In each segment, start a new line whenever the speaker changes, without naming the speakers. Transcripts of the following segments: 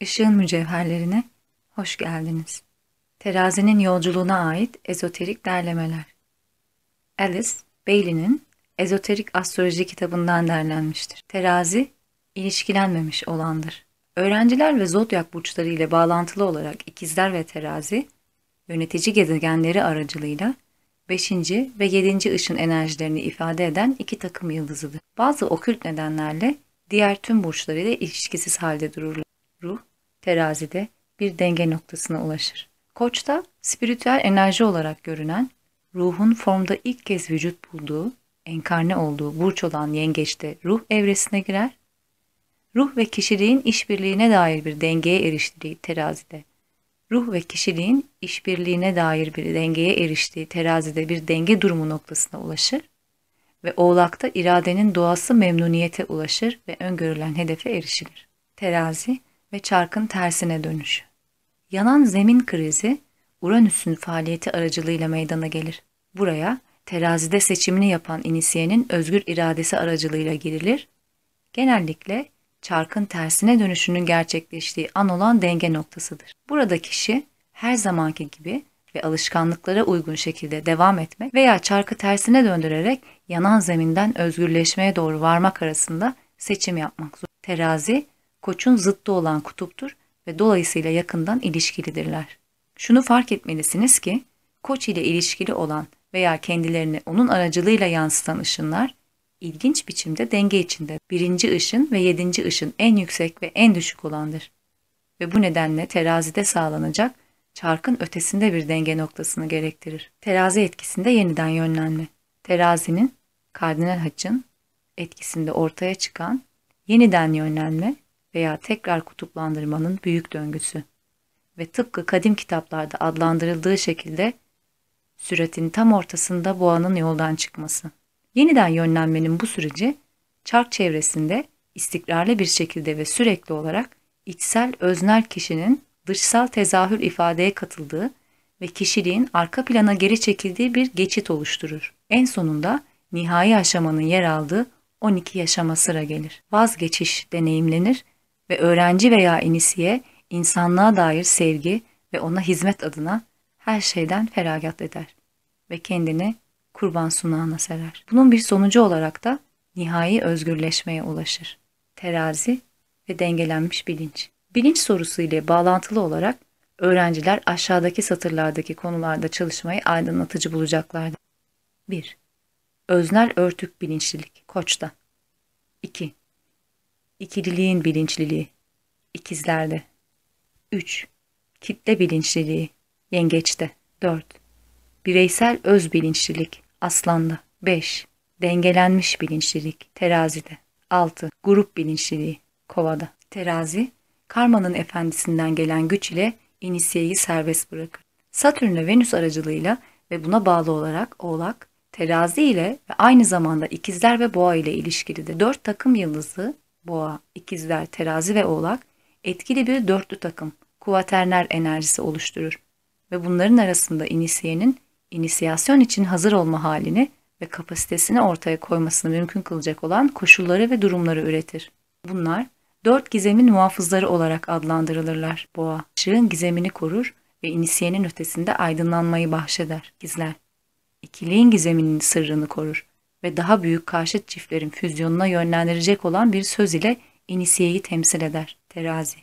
Işığın mücevherlerine hoş geldiniz. Terazinin yolculuğuna ait ezoterik derlemeler. Alice, Bailey'nin Ezoterik Astroloji kitabından derlenmiştir. Terazi, ilişkilenmemiş olandır. Öğrenciler ve zodyak burçları ile bağlantılı olarak ikizler ve terazi, yönetici gezegenleri aracılığıyla 5. ve 7. ışın enerjilerini ifade eden iki takım yıldızıdır. Bazı okült nedenlerle diğer tüm burçlarıyla ilişkisiz halde dururlar. Ruh, terazide bir denge noktasına ulaşır. Koçta spiritüel enerji olarak görünen, ruhun formda ilk kez vücut bulduğu, enkarne olduğu burç olan yengeçte ruh evresine girer, ruh ve kişiliğin işbirliğine dair bir dengeye eriştiği terazide, ruh ve kişiliğin işbirliğine dair bir dengeye eriştiği terazide bir denge durumu noktasına ulaşır ve oğlakta iradenin doğası memnuniyete ulaşır ve öngörülen hedefe erişilir. Terazi ve çarkın tersine dönüşü. Yanan zemin krizi Uranüs'ün faaliyeti aracılığıyla meydana gelir. Buraya terazide seçimini yapan inisiyenin özgür iradesi aracılığıyla girilir. Genellikle çarkın tersine dönüşünün gerçekleştiği an olan denge noktasıdır. Burada kişi her zamanki gibi ve alışkanlıklara uygun şekilde devam etmek veya çarkı tersine döndürerek yanan zeminden özgürleşmeye doğru varmak arasında seçim yapmak zor. Terazi, koçun zıttı olan kutuptur ve dolayısıyla yakından ilişkilidirler. Şunu fark etmelisiniz ki, koç ile ilişkili olan veya kendilerini onun aracılığıyla yansıtan ışınlar, ilginç biçimde denge içinde birinci ışın ve yedinci ışın en yüksek ve en düşük olandır. Ve bu nedenle terazide sağlanacak çarkın ötesinde bir denge noktasını gerektirir. Terazi etkisinde yeniden yönlenme. Terazinin kardinal haçın etkisinde ortaya çıkan yeniden yönlenme veya tekrar kutuplandırmanın büyük döngüsü ve tıpkı kadim kitaplarda adlandırıldığı şekilde süretin tam ortasında boğanın yoldan çıkması. Yeniden yönlenmenin bu süreci çark çevresinde istikrarlı bir şekilde ve sürekli olarak içsel öznel kişinin dışsal tezahür ifadeye katıldığı ve kişiliğin arka plana geri çekildiği bir geçit oluşturur. En sonunda nihai aşamanın yer aldığı 12 yaşama sıra gelir. Vazgeçiş deneyimlenir ve öğrenci veya inisiye insanlığa dair sevgi ve ona hizmet adına her şeyden feragat eder ve kendini kurban sunağına serer. Bunun bir sonucu olarak da nihai özgürleşmeye ulaşır. Terazi ve dengelenmiş bilinç. Bilinç sorusu ile bağlantılı olarak öğrenciler aşağıdaki satırlardaki konularda çalışmayı aydınlatıcı bulacaklardır. 1. Öznel örtük bilinçlilik Koç'ta. 2. İkililiğin bilinçliliği İkizlerde. 3. Kitle bilinçliliği Yengeç'te. 4. Bireysel öz bilinçlilik Aslan'da. 5. Dengelenmiş bilinçlilik Terazide. 6. Grup bilinçliliği Kova'da. Terazi, karmanın efendisinden gelen güç ile inisiyeyi serbest bırakır. Satürn ve Venüs aracılığıyla ve buna bağlı olarak Oğlak, terazi ile ve aynı zamanda ikizler ve boğa ile ilişkilidir. Dört takım yıldızı, boğa, ikizler, terazi ve oğlak, etkili bir dörtlü takım, kuvaterner enerjisi oluşturur. Ve bunların arasında inisiyenin inisiyasyon için hazır olma halini ve kapasitesini ortaya koymasını mümkün kılacak olan koşulları ve durumları üretir. Bunlar dört gizemin muhafızları olarak adlandırılırlar. Boğa, ışığın gizemini korur ve inisiyenin ötesinde aydınlanmayı bahşeder. Gizler, ikiliğin gizeminin sırrını korur ve daha büyük karşıt çiftlerin füzyonuna yönlendirecek olan bir söz ile inisiyeyi temsil eder. Terazi,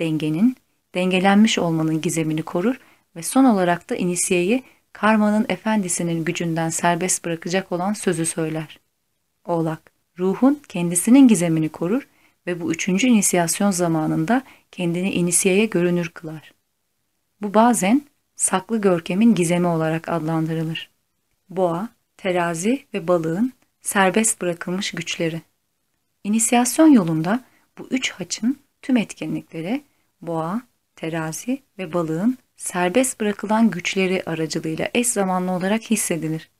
dengenin, dengelenmiş olmanın gizemini korur ve son olarak da inisiyeyi karmanın efendisinin gücünden serbest bırakacak olan sözü söyler. Oğlak, ruhun kendisinin gizemini korur ve bu üçüncü inisiyasyon zamanında kendini inisiyeye görünür kılar. Bu bazen saklı görkemin gizemi olarak adlandırılır. Boğa, terazi ve balığın serbest bırakılmış güçleri. İnisiyasyon yolunda bu üç haçın tüm etkinlikleri boğa, terazi ve balığın serbest bırakılan güçleri aracılığıyla eş zamanlı olarak hissedilir.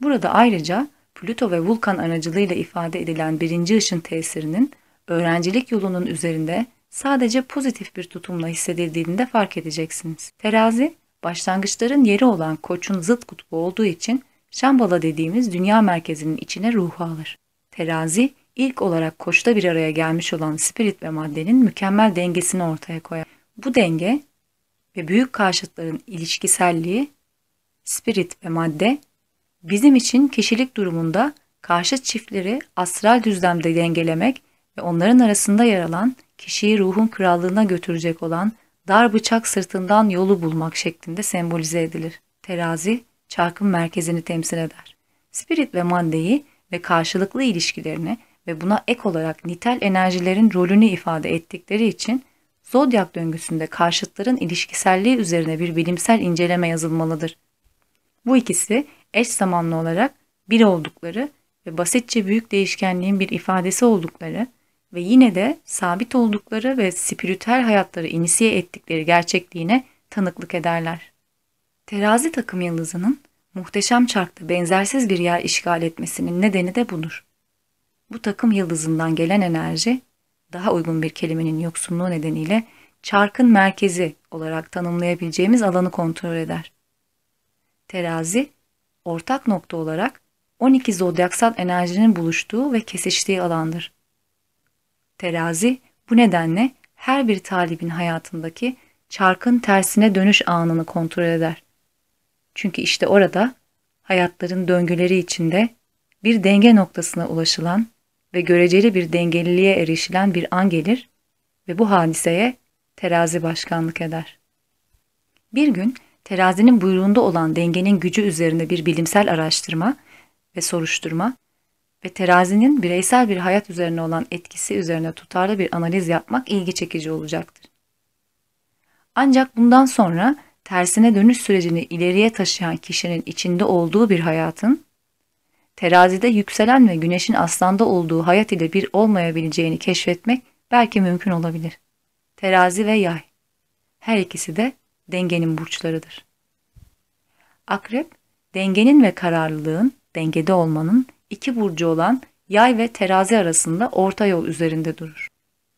Burada ayrıca Plüto ve Vulkan aracılığıyla ifade edilen birinci ışın tesirinin öğrencilik yolunun üzerinde sadece pozitif bir tutumla hissedildiğini de fark edeceksiniz. Terazi, başlangıçların yeri olan koçun zıt kutbu olduğu için Şambala dediğimiz dünya merkezinin içine ruhu alır. Terazi, ilk olarak koçta bir araya gelmiş olan spirit ve maddenin mükemmel dengesini ortaya koyar. Bu denge ve büyük karşıtların ilişkiselliği, spirit ve madde, bizim için kişilik durumunda karşıt çiftleri astral düzlemde dengelemek ve onların arasında yer alan kişiyi ruhun krallığına götürecek olan dar bıçak sırtından yolu bulmak şeklinde sembolize edilir. Terazi, çarkın merkezini temsil eder. Spirit ve maddeyi ve karşılıklı ilişkilerini ve buna ek olarak nitel enerjilerin rolünü ifade ettikleri için zodyak döngüsünde karşıtların ilişkiselliği üzerine bir bilimsel inceleme yazılmalıdır. Bu ikisi eş zamanlı olarak bir oldukları ve basitçe büyük değişkenliğin bir ifadesi oldukları ve yine de sabit oldukları ve spiritüel hayatları inisiye ettikleri gerçekliğine tanıklık ederler. Terazi takım yıldızının muhteşem çarkta benzersiz bir yer işgal etmesinin nedeni de budur. Bu takım yıldızından gelen enerji, daha uygun bir kelimenin yoksunluğu nedeniyle çarkın merkezi olarak tanımlayabileceğimiz alanı kontrol eder. Terazi, ortak nokta olarak 12 zodyaksal enerjinin buluştuğu ve kesiştiği alandır. Terazi bu nedenle her bir talibin hayatındaki çarkın tersine dönüş anını kontrol eder. Çünkü işte orada hayatların döngüleri içinde bir denge noktasına ulaşılan ve göreceli bir dengeliliğe erişilen bir an gelir ve bu hadiseye terazi başkanlık eder. Bir gün terazinin buyruğunda olan dengenin gücü üzerine bir bilimsel araştırma ve soruşturma ve terazinin bireysel bir hayat üzerine olan etkisi üzerine tutarlı bir analiz yapmak ilgi çekici olacaktır. Ancak bundan sonra tersine dönüş sürecini ileriye taşıyan kişinin içinde olduğu bir hayatın, terazide yükselen ve güneşin aslanda olduğu hayat ile bir olmayabileceğini keşfetmek belki mümkün olabilir. Terazi ve yay. Her ikisi de dengenin burçlarıdır. Akrep, dengenin ve kararlılığın, dengede olmanın iki burcu olan yay ve terazi arasında orta yol üzerinde durur.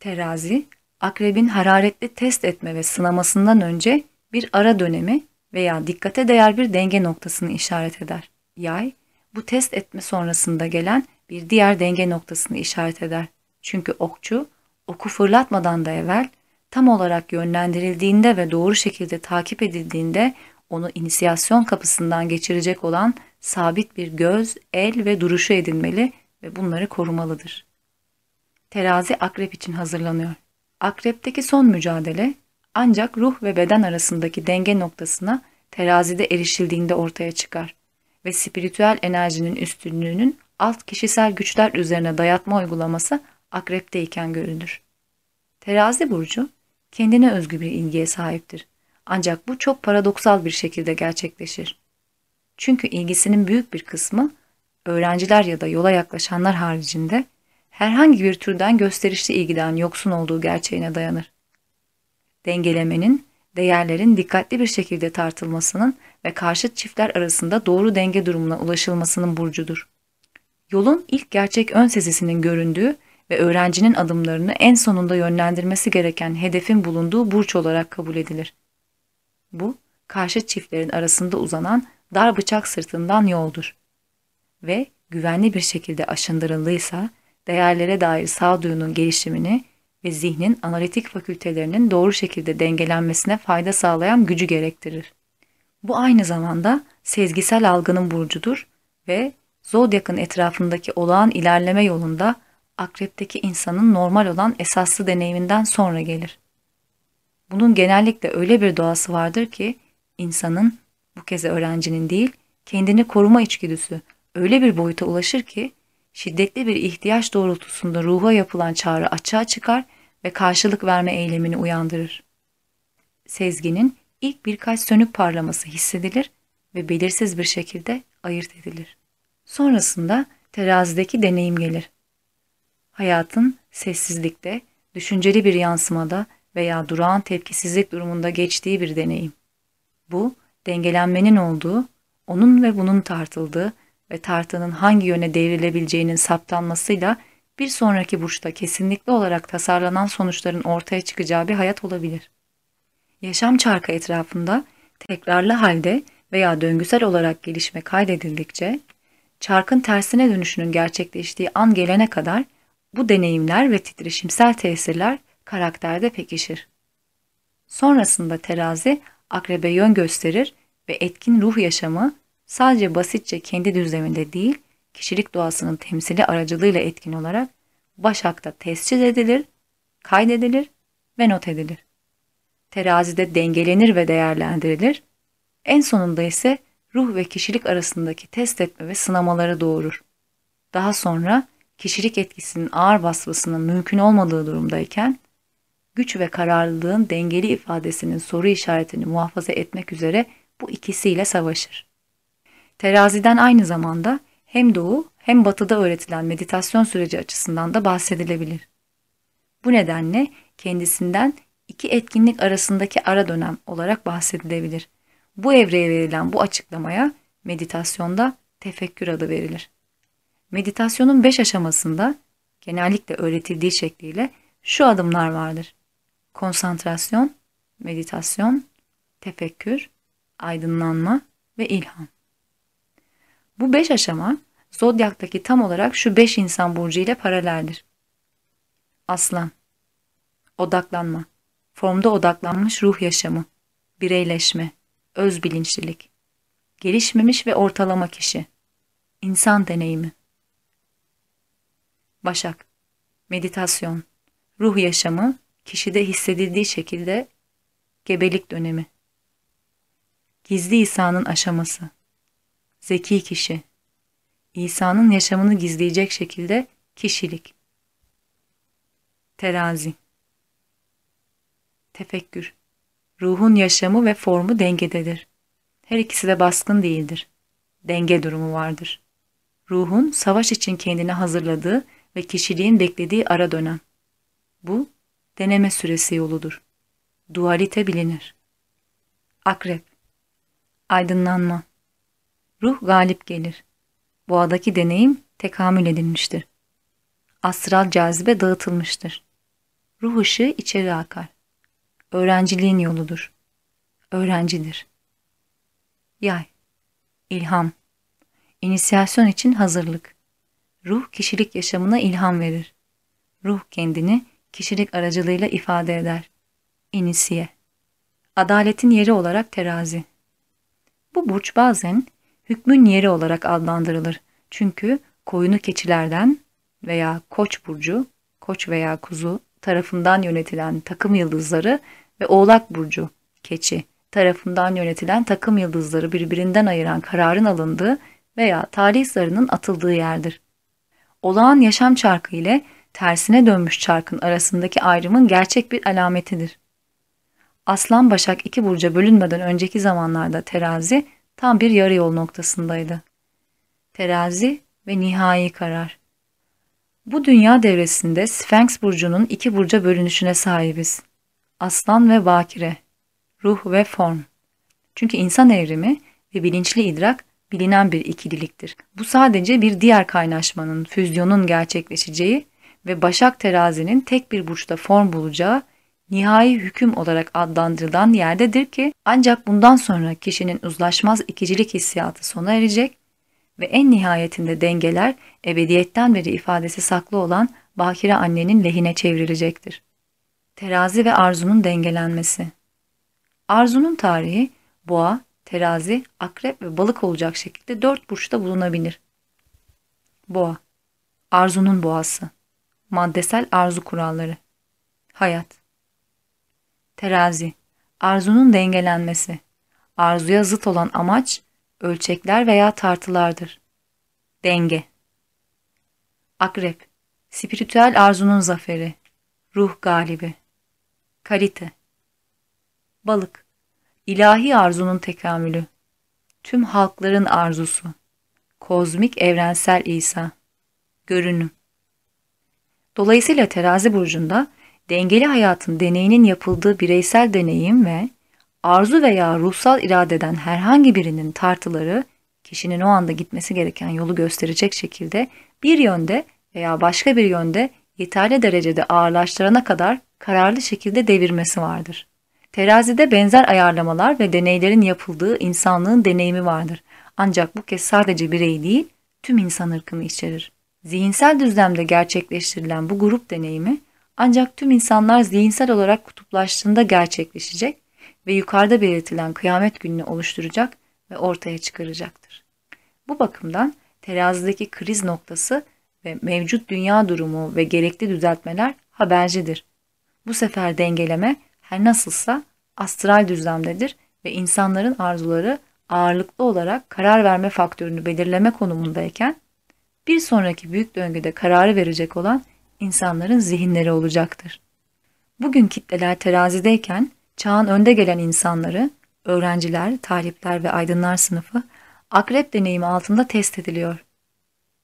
Terazi, akrebin hararetli test etme ve sınamasından önce bir ara dönemi veya dikkate değer bir denge noktasını işaret eder. Yay, bu test etme sonrasında gelen bir diğer denge noktasını işaret eder. Çünkü okçu, oku fırlatmadan da evvel tam olarak yönlendirildiğinde ve doğru şekilde takip edildiğinde onu inisiyasyon kapısından geçirecek olan sabit bir göz, el ve duruşu edinmeli ve bunları korumalıdır. Terazi akrep için hazırlanıyor. Akrepteki son mücadele ancak ruh ve beden arasındaki denge noktasına terazide erişildiğinde ortaya çıkar ve spiritüel enerjinin üstünlüğünün alt kişisel güçler üzerine dayatma uygulaması akrepteyken görülür. Terazi burcu kendine özgü bir ilgiye sahiptir. Ancak bu çok paradoksal bir şekilde gerçekleşir. Çünkü ilgisinin büyük bir kısmı öğrenciler ya da yola yaklaşanlar haricinde herhangi bir türden gösterişli ilgiden yoksun olduğu gerçeğine dayanır. Dengelemenin, değerlerin dikkatli bir şekilde tartılmasının ve karşıt çiftler arasında doğru denge durumuna ulaşılmasının burcudur. Yolun ilk gerçek ön sezisinin göründüğü ve öğrencinin adımlarını en sonunda yönlendirmesi gereken hedefin bulunduğu burç olarak kabul edilir. Bu, karşıt çiftlerin arasında uzanan dar bıçak sırtından yoldur. Ve güvenli bir şekilde aşındırıldıysa, değerlere dair sağduyunun gelişimini ve zihnin analitik fakültelerinin doğru şekilde dengelenmesine fayda sağlayan gücü gerektirir. Bu aynı zamanda sezgisel algının burcudur ve zodyakın etrafındaki olağan ilerleme yolunda akrepteki insanın normal olan esaslı deneyiminden sonra gelir. Bunun genellikle öyle bir doğası vardır ki insanın bu kez öğrencinin değil, kendini koruma içgüdüsü öyle bir boyuta ulaşır ki şiddetli bir ihtiyaç doğrultusunda ruha yapılan çağrı açığa çıkar ve karşılık verme eylemini uyandırır. Sezginin ilk birkaç sönük parlaması hissedilir ve belirsiz bir şekilde ayırt edilir. Sonrasında terazideki deneyim gelir. Hayatın sessizlikte, düşünceli bir yansımada veya durağan tepkisizlik durumunda geçtiği bir deneyim. Bu, dengelenmenin olduğu, onun ve bunun tartıldığı ve tartının hangi yöne devrilebileceğinin saptanmasıyla bir sonraki burçta kesinlikle olarak tasarlanan sonuçların ortaya çıkacağı bir hayat olabilir. Yaşam çarkı etrafında tekrarlı halde veya döngüsel olarak gelişme kaydedildikçe, çarkın tersine dönüşünün gerçekleştiği an gelene kadar Bu deneyimler ve titreşimsel tesirler karakterde pekişir. Sonrasında terazi akrebe yön gösterir ve etkin ruh yaşamı sadece basitçe kendi düzleminde değil, kişilik doğasının temsili aracılığıyla etkin olarak Başak'ta tescil edilir, kaydedilir ve not edilir. Terazide dengelenir ve değerlendirilir. En sonunda ise ruh ve kişilik arasındaki test etme ve sınamaları doğurur. Daha sonra kişilik etkisinin ağır basmasının mümkün olmadığı durumdayken, güç ve kararlılığın dengeli ifadesinin soru işaretini muhafaza etmek üzere bu ikisiyle savaşır. Teraziden aynı zamanda hem doğu hem batıda öğretilen meditasyon süreci açısından da bahsedilebilir. Bu nedenle kendisinden iki etkinlik arasındaki ara dönem olarak bahsedilebilir. Bu evreye verilen bu açıklamaya meditasyonda tefekkür adı verilir. Meditasyonun beş aşamasında genellikle öğretildiği şekliyle şu adımlar vardır. Konsantrasyon, meditasyon, tefekkür, aydınlanma ve ilham. Bu beş aşama Zodyak'taki tam olarak şu beş insan burcu ile paraleldir. Aslan Odaklanma Formda odaklanmış ruh yaşamı Bireyleşme Öz bilinçlilik Gelişmemiş ve ortalama kişi İnsan deneyimi Başak Meditasyon Ruh yaşamı kişide hissedildiği şekilde gebelik dönemi Gizli İsa'nın aşaması Zeki kişi İsa'nın yaşamını gizleyecek şekilde kişilik. Terazi. Tefekkür. Ruhun yaşamı ve formu dengededir. Her ikisi de baskın değildir. Denge durumu vardır. Ruhun savaş için kendini hazırladığı ve kişiliğin beklediği ara dönem. Bu deneme süresi yoludur. Dualite bilinir. Akrep. Aydınlanma. Ruh galip gelir. Boğadaki deneyim tekamül edilmiştir. Astral cazibe dağıtılmıştır. Ruh ışığı içeri akar. Öğrenciliğin yoludur. Öğrencidir. Yay. İlham. İnisiyasyon için hazırlık. Ruh kişilik yaşamına ilham verir. Ruh kendini kişilik aracılığıyla ifade eder. İnisiye. Adaletin yeri olarak terazi. Bu burç bazen hükmün yeri olarak adlandırılır. Çünkü koyunu keçilerden veya koç burcu, koç veya kuzu tarafından yönetilen takım yıldızları ve oğlak burcu, keçi tarafından yönetilen takım yıldızları birbirinden ayıran kararın alındığı veya talih zarının atıldığı yerdir. Olağan yaşam çarkı ile tersine dönmüş çarkın arasındaki ayrımın gerçek bir alametidir. Aslan Başak iki burca bölünmeden önceki zamanlarda terazi tam bir yarı yol noktasındaydı. Terazi ve nihai karar. Bu dünya devresinde Sphinx burcunun iki burca bölünüşüne sahibiz. Aslan ve bakire, ruh ve form. Çünkü insan evrimi ve bilinçli idrak bilinen bir ikililiktir. Bu sadece bir diğer kaynaşmanın, füzyonun gerçekleşeceği ve Başak terazinin tek bir burçta form bulacağı nihai hüküm olarak adlandırılan yerdedir ki ancak bundan sonra kişinin uzlaşmaz ikicilik hissiyatı sona erecek ve en nihayetinde dengeler ebediyetten beri ifadesi saklı olan bakire annenin lehine çevrilecektir. Terazi ve arzunun dengelenmesi Arzunun tarihi boğa, terazi, akrep ve balık olacak şekilde dört burçta bulunabilir. Boğa Arzunun boğası Maddesel arzu kuralları Hayat Terazi, arzunun dengelenmesi, arzuya zıt olan amaç, ölçekler veya tartılardır. Denge. Akrep, spiritüel arzunun zaferi, ruh galibi. Kalite. Balık, ilahi arzunun tekamülü, tüm halkların arzusu, kozmik evrensel İsa, görünüm. Dolayısıyla terazi burcunda dengeli hayatın deneyinin yapıldığı bireysel deneyim ve arzu veya ruhsal iradeden herhangi birinin tartıları kişinin o anda gitmesi gereken yolu gösterecek şekilde bir yönde veya başka bir yönde yeterli derecede ağırlaştırana kadar kararlı şekilde devirmesi vardır. Terazide benzer ayarlamalar ve deneylerin yapıldığı insanlığın deneyimi vardır. Ancak bu kez sadece bireyi değil, tüm insan ırkını içerir. Zihinsel düzlemde gerçekleştirilen bu grup deneyimi ancak tüm insanlar zihinsel olarak kutuplaştığında gerçekleşecek ve yukarıda belirtilen kıyamet gününü oluşturacak ve ortaya çıkaracaktır. Bu bakımdan terazideki kriz noktası ve mevcut dünya durumu ve gerekli düzeltmeler habercidir. Bu sefer dengeleme her nasılsa astral düzlemdedir ve insanların arzuları ağırlıklı olarak karar verme faktörünü belirleme konumundayken bir sonraki büyük döngüde kararı verecek olan insanların zihinleri olacaktır. Bugün kitleler terazideyken çağın önde gelen insanları, öğrenciler, talipler ve aydınlar sınıfı akrep deneyimi altında test ediliyor.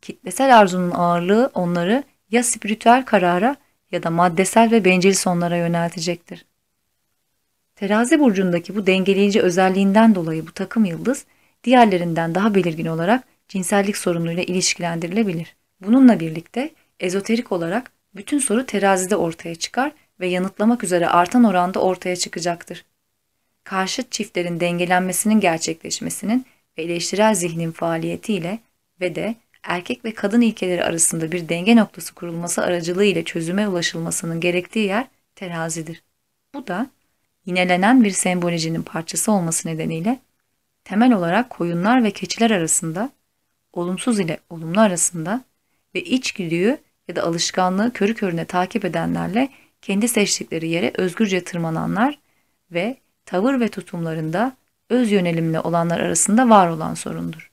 Kitlesel arzunun ağırlığı onları ya spiritüel karara ya da maddesel ve bencil sonlara yöneltecektir. Terazi burcundaki bu dengeleyici özelliğinden dolayı bu takım yıldız diğerlerinden daha belirgin olarak cinsellik sorunuyla ilişkilendirilebilir. Bununla birlikte ezoterik olarak bütün soru terazide ortaya çıkar ve yanıtlamak üzere artan oranda ortaya çıkacaktır. Karşıt çiftlerin dengelenmesinin gerçekleşmesinin ve eleştirel zihnin faaliyetiyle ve de erkek ve kadın ilkeleri arasında bir denge noktası kurulması aracılığı ile çözüme ulaşılmasının gerektiği yer terazidir. Bu da yinelenen bir sembolojinin parçası olması nedeniyle temel olarak koyunlar ve keçiler arasında, olumsuz ile olumlu arasında ve içgüdüyü ya da alışkanlığı körü körüne takip edenlerle kendi seçtikleri yere özgürce tırmananlar ve tavır ve tutumlarında öz yönelimli olanlar arasında var olan sorundur.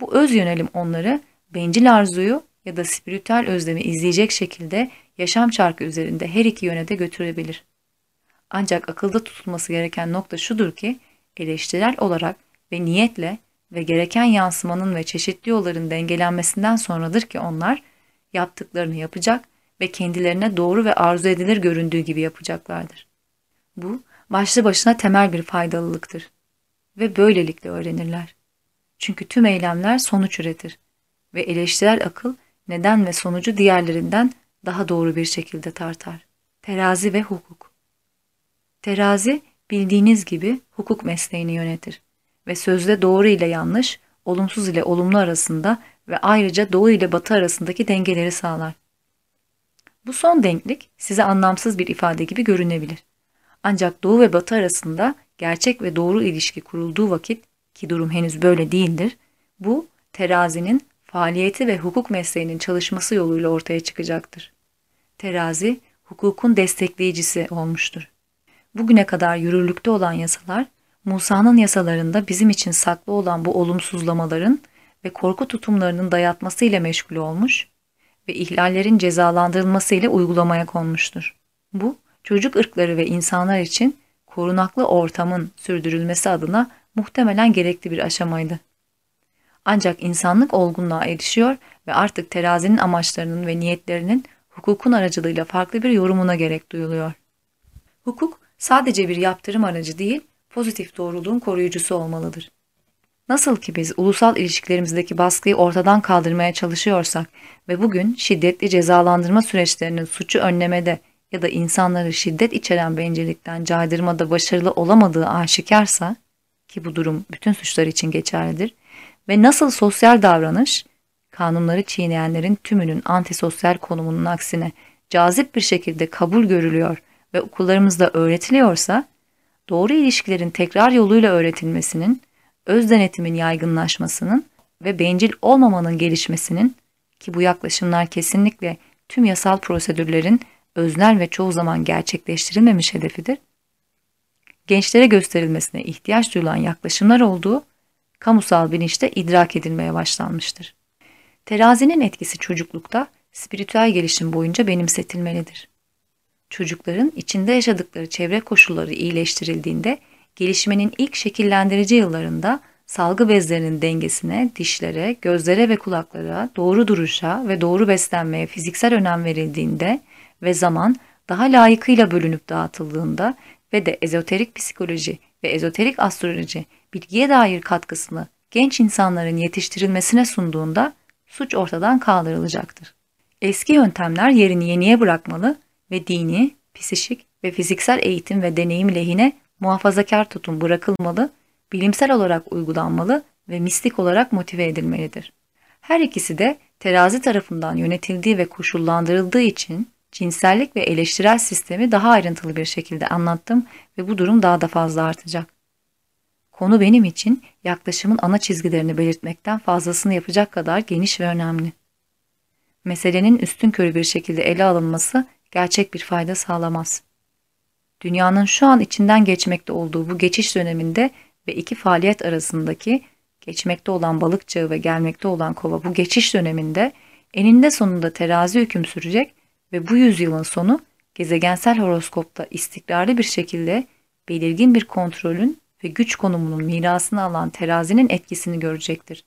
Bu öz yönelim onları bencil arzuyu ya da spiritüel özlemi izleyecek şekilde yaşam çarkı üzerinde her iki yöne de götürebilir. Ancak akılda tutulması gereken nokta şudur ki eleştirel olarak ve niyetle ve gereken yansımanın ve çeşitli yolların dengelenmesinden sonradır ki onlar yaptıklarını yapacak ve kendilerine doğru ve arzu edilir göründüğü gibi yapacaklardır. Bu başlı başına temel bir faydalılıktır ve böylelikle öğrenirler. Çünkü tüm eylemler sonuç üretir ve eleştirel akıl neden ve sonucu diğerlerinden daha doğru bir şekilde tartar. Terazi ve hukuk Terazi bildiğiniz gibi hukuk mesleğini yönetir ve sözde doğru ile yanlış, olumsuz ile olumlu arasında ve ayrıca doğu ile batı arasındaki dengeleri sağlar. Bu son denklik size anlamsız bir ifade gibi görünebilir. Ancak doğu ve batı arasında gerçek ve doğru ilişki kurulduğu vakit ki durum henüz böyle değildir, bu terazinin faaliyeti ve hukuk mesleğinin çalışması yoluyla ortaya çıkacaktır. Terazi, hukukun destekleyicisi olmuştur. Bugüne kadar yürürlükte olan yasalar, Musa'nın yasalarında bizim için saklı olan bu olumsuzlamaların ve korku tutumlarının dayatması ile meşgul olmuş ve ihlallerin cezalandırılması ile uygulamaya konmuştur. Bu, çocuk ırkları ve insanlar için korunaklı ortamın sürdürülmesi adına muhtemelen gerekli bir aşamaydı. Ancak insanlık olgunluğa erişiyor ve artık terazinin amaçlarının ve niyetlerinin hukukun aracılığıyla farklı bir yorumuna gerek duyuluyor. Hukuk sadece bir yaptırım aracı değil, pozitif doğruluğun koruyucusu olmalıdır. Nasıl ki biz ulusal ilişkilerimizdeki baskıyı ortadan kaldırmaya çalışıyorsak ve bugün şiddetli cezalandırma süreçlerinin suçu önlemede ya da insanları şiddet içeren bencillikten caydırmada başarılı olamadığı aşikarsa ki bu durum bütün suçlar için geçerlidir ve nasıl sosyal davranış kanunları çiğneyenlerin tümünün antisosyal konumunun aksine cazip bir şekilde kabul görülüyor ve okullarımızda öğretiliyorsa doğru ilişkilerin tekrar yoluyla öğretilmesinin, öz denetimin yaygınlaşmasının ve bencil olmamanın gelişmesinin ki bu yaklaşımlar kesinlikle tüm yasal prosedürlerin öznel ve çoğu zaman gerçekleştirilmemiş hedefidir. Gençlere gösterilmesine ihtiyaç duyulan yaklaşımlar olduğu kamusal bilinçte idrak edilmeye başlanmıştır. Terazinin etkisi çocuklukta spiritüel gelişim boyunca benimsetilmelidir. Çocukların içinde yaşadıkları çevre koşulları iyileştirildiğinde gelişmenin ilk şekillendirici yıllarında salgı bezlerinin dengesine, dişlere, gözlere ve kulaklara, doğru duruşa ve doğru beslenmeye fiziksel önem verildiğinde ve zaman daha layıkıyla bölünüp dağıtıldığında ve de ezoterik psikoloji ve ezoterik astroloji bilgiye dair katkısını genç insanların yetiştirilmesine sunduğunda suç ortadan kaldırılacaktır. Eski yöntemler yerini yeniye bırakmalı ve dini, psişik ve fiziksel eğitim ve deneyim lehine muhafazakar tutum bırakılmalı, bilimsel olarak uygulanmalı ve mistik olarak motive edilmelidir. Her ikisi de terazi tarafından yönetildiği ve koşullandırıldığı için cinsellik ve eleştirel sistemi daha ayrıntılı bir şekilde anlattım ve bu durum daha da fazla artacak. Konu benim için yaklaşımın ana çizgilerini belirtmekten fazlasını yapacak kadar geniş ve önemli. Meselenin üstün körü bir şekilde ele alınması gerçek bir fayda sağlamaz. Dünyanın şu an içinden geçmekte olduğu bu geçiş döneminde ve iki faaliyet arasındaki geçmekte olan balık çağı ve gelmekte olan kova bu geçiş döneminde eninde sonunda terazi hüküm sürecek ve bu yüzyılın sonu gezegensel horoskopta istikrarlı bir şekilde belirgin bir kontrolün ve güç konumunun mirasını alan terazinin etkisini görecektir.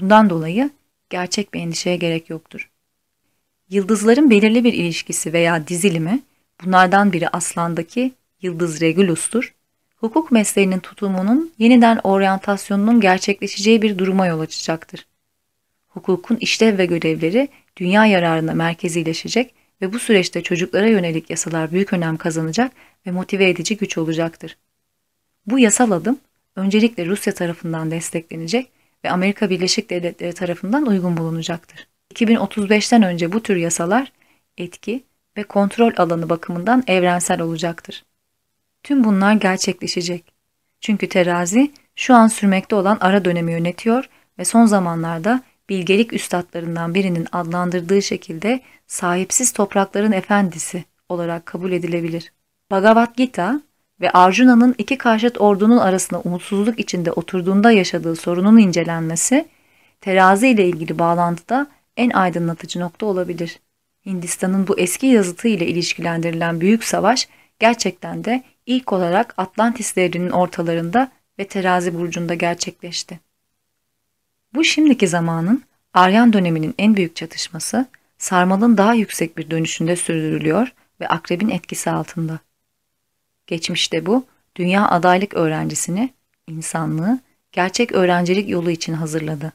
Bundan dolayı gerçek bir endişeye gerek yoktur. Yıldızların belirli bir ilişkisi veya dizilimi, bunlardan biri aslandaki yıldız Regulus'tur. Hukuk mesleğinin tutumunun yeniden oryantasyonunun gerçekleşeceği bir duruma yol açacaktır. Hukukun işlev ve görevleri dünya yararına merkezileşecek ve bu süreçte çocuklara yönelik yasalar büyük önem kazanacak ve motive edici güç olacaktır. Bu yasal adım öncelikle Rusya tarafından desteklenecek ve Amerika Birleşik Devletleri tarafından uygun bulunacaktır. 2035'ten önce bu tür yasalar etki ve kontrol alanı bakımından evrensel olacaktır. Tüm bunlar gerçekleşecek. Çünkü terazi şu an sürmekte olan ara dönemi yönetiyor ve son zamanlarda bilgelik üstadlarından birinin adlandırdığı şekilde sahipsiz toprakların efendisi olarak kabul edilebilir. Bhagavad Gita ve Arjuna'nın iki karşıt ordunun arasında umutsuzluk içinde oturduğunda yaşadığı sorunun incelenmesi, terazi ile ilgili bağlantıda en aydınlatıcı nokta olabilir. Hindistan'ın bu eski yazıtı ile ilişkilendirilen büyük savaş gerçekten de ilk olarak Atlantis devrinin ortalarında ve terazi burcunda gerçekleşti. Bu şimdiki zamanın Aryan döneminin en büyük çatışması sarmalın daha yüksek bir dönüşünde sürdürülüyor ve akrebin etkisi altında. Geçmişte bu, dünya adaylık öğrencisini, insanlığı, gerçek öğrencilik yolu için hazırladı.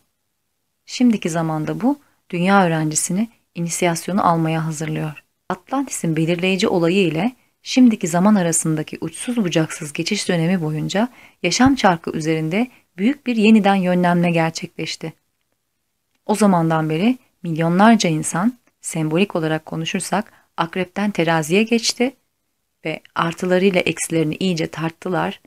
Şimdiki zamanda bu, dünya öğrencisini inisiyasyonu almaya hazırlıyor. Atlantis'in belirleyici olayı ile şimdiki zaman arasındaki uçsuz bucaksız geçiş dönemi boyunca yaşam çarkı üzerinde büyük bir yeniden yönlenme gerçekleşti. O zamandan beri milyonlarca insan, sembolik olarak konuşursak, akrepten teraziye geçti ve artılarıyla eksilerini iyice tarttılar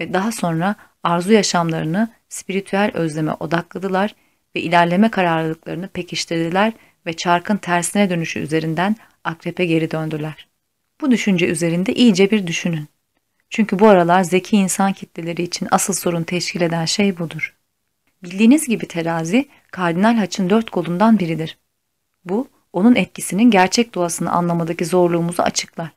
ve daha sonra arzu yaşamlarını spiritüel özleme odakladılar ve ilerleme kararlılıklarını pekiştirdiler ve çarkın tersine dönüşü üzerinden akrepe geri döndüler. Bu düşünce üzerinde iyice bir düşünün. Çünkü bu aralar zeki insan kitleleri için asıl sorun teşkil eden şey budur. Bildiğiniz gibi terazi, kardinal haçın dört kolundan biridir. Bu, onun etkisinin gerçek doğasını anlamadaki zorluğumuzu açıklar.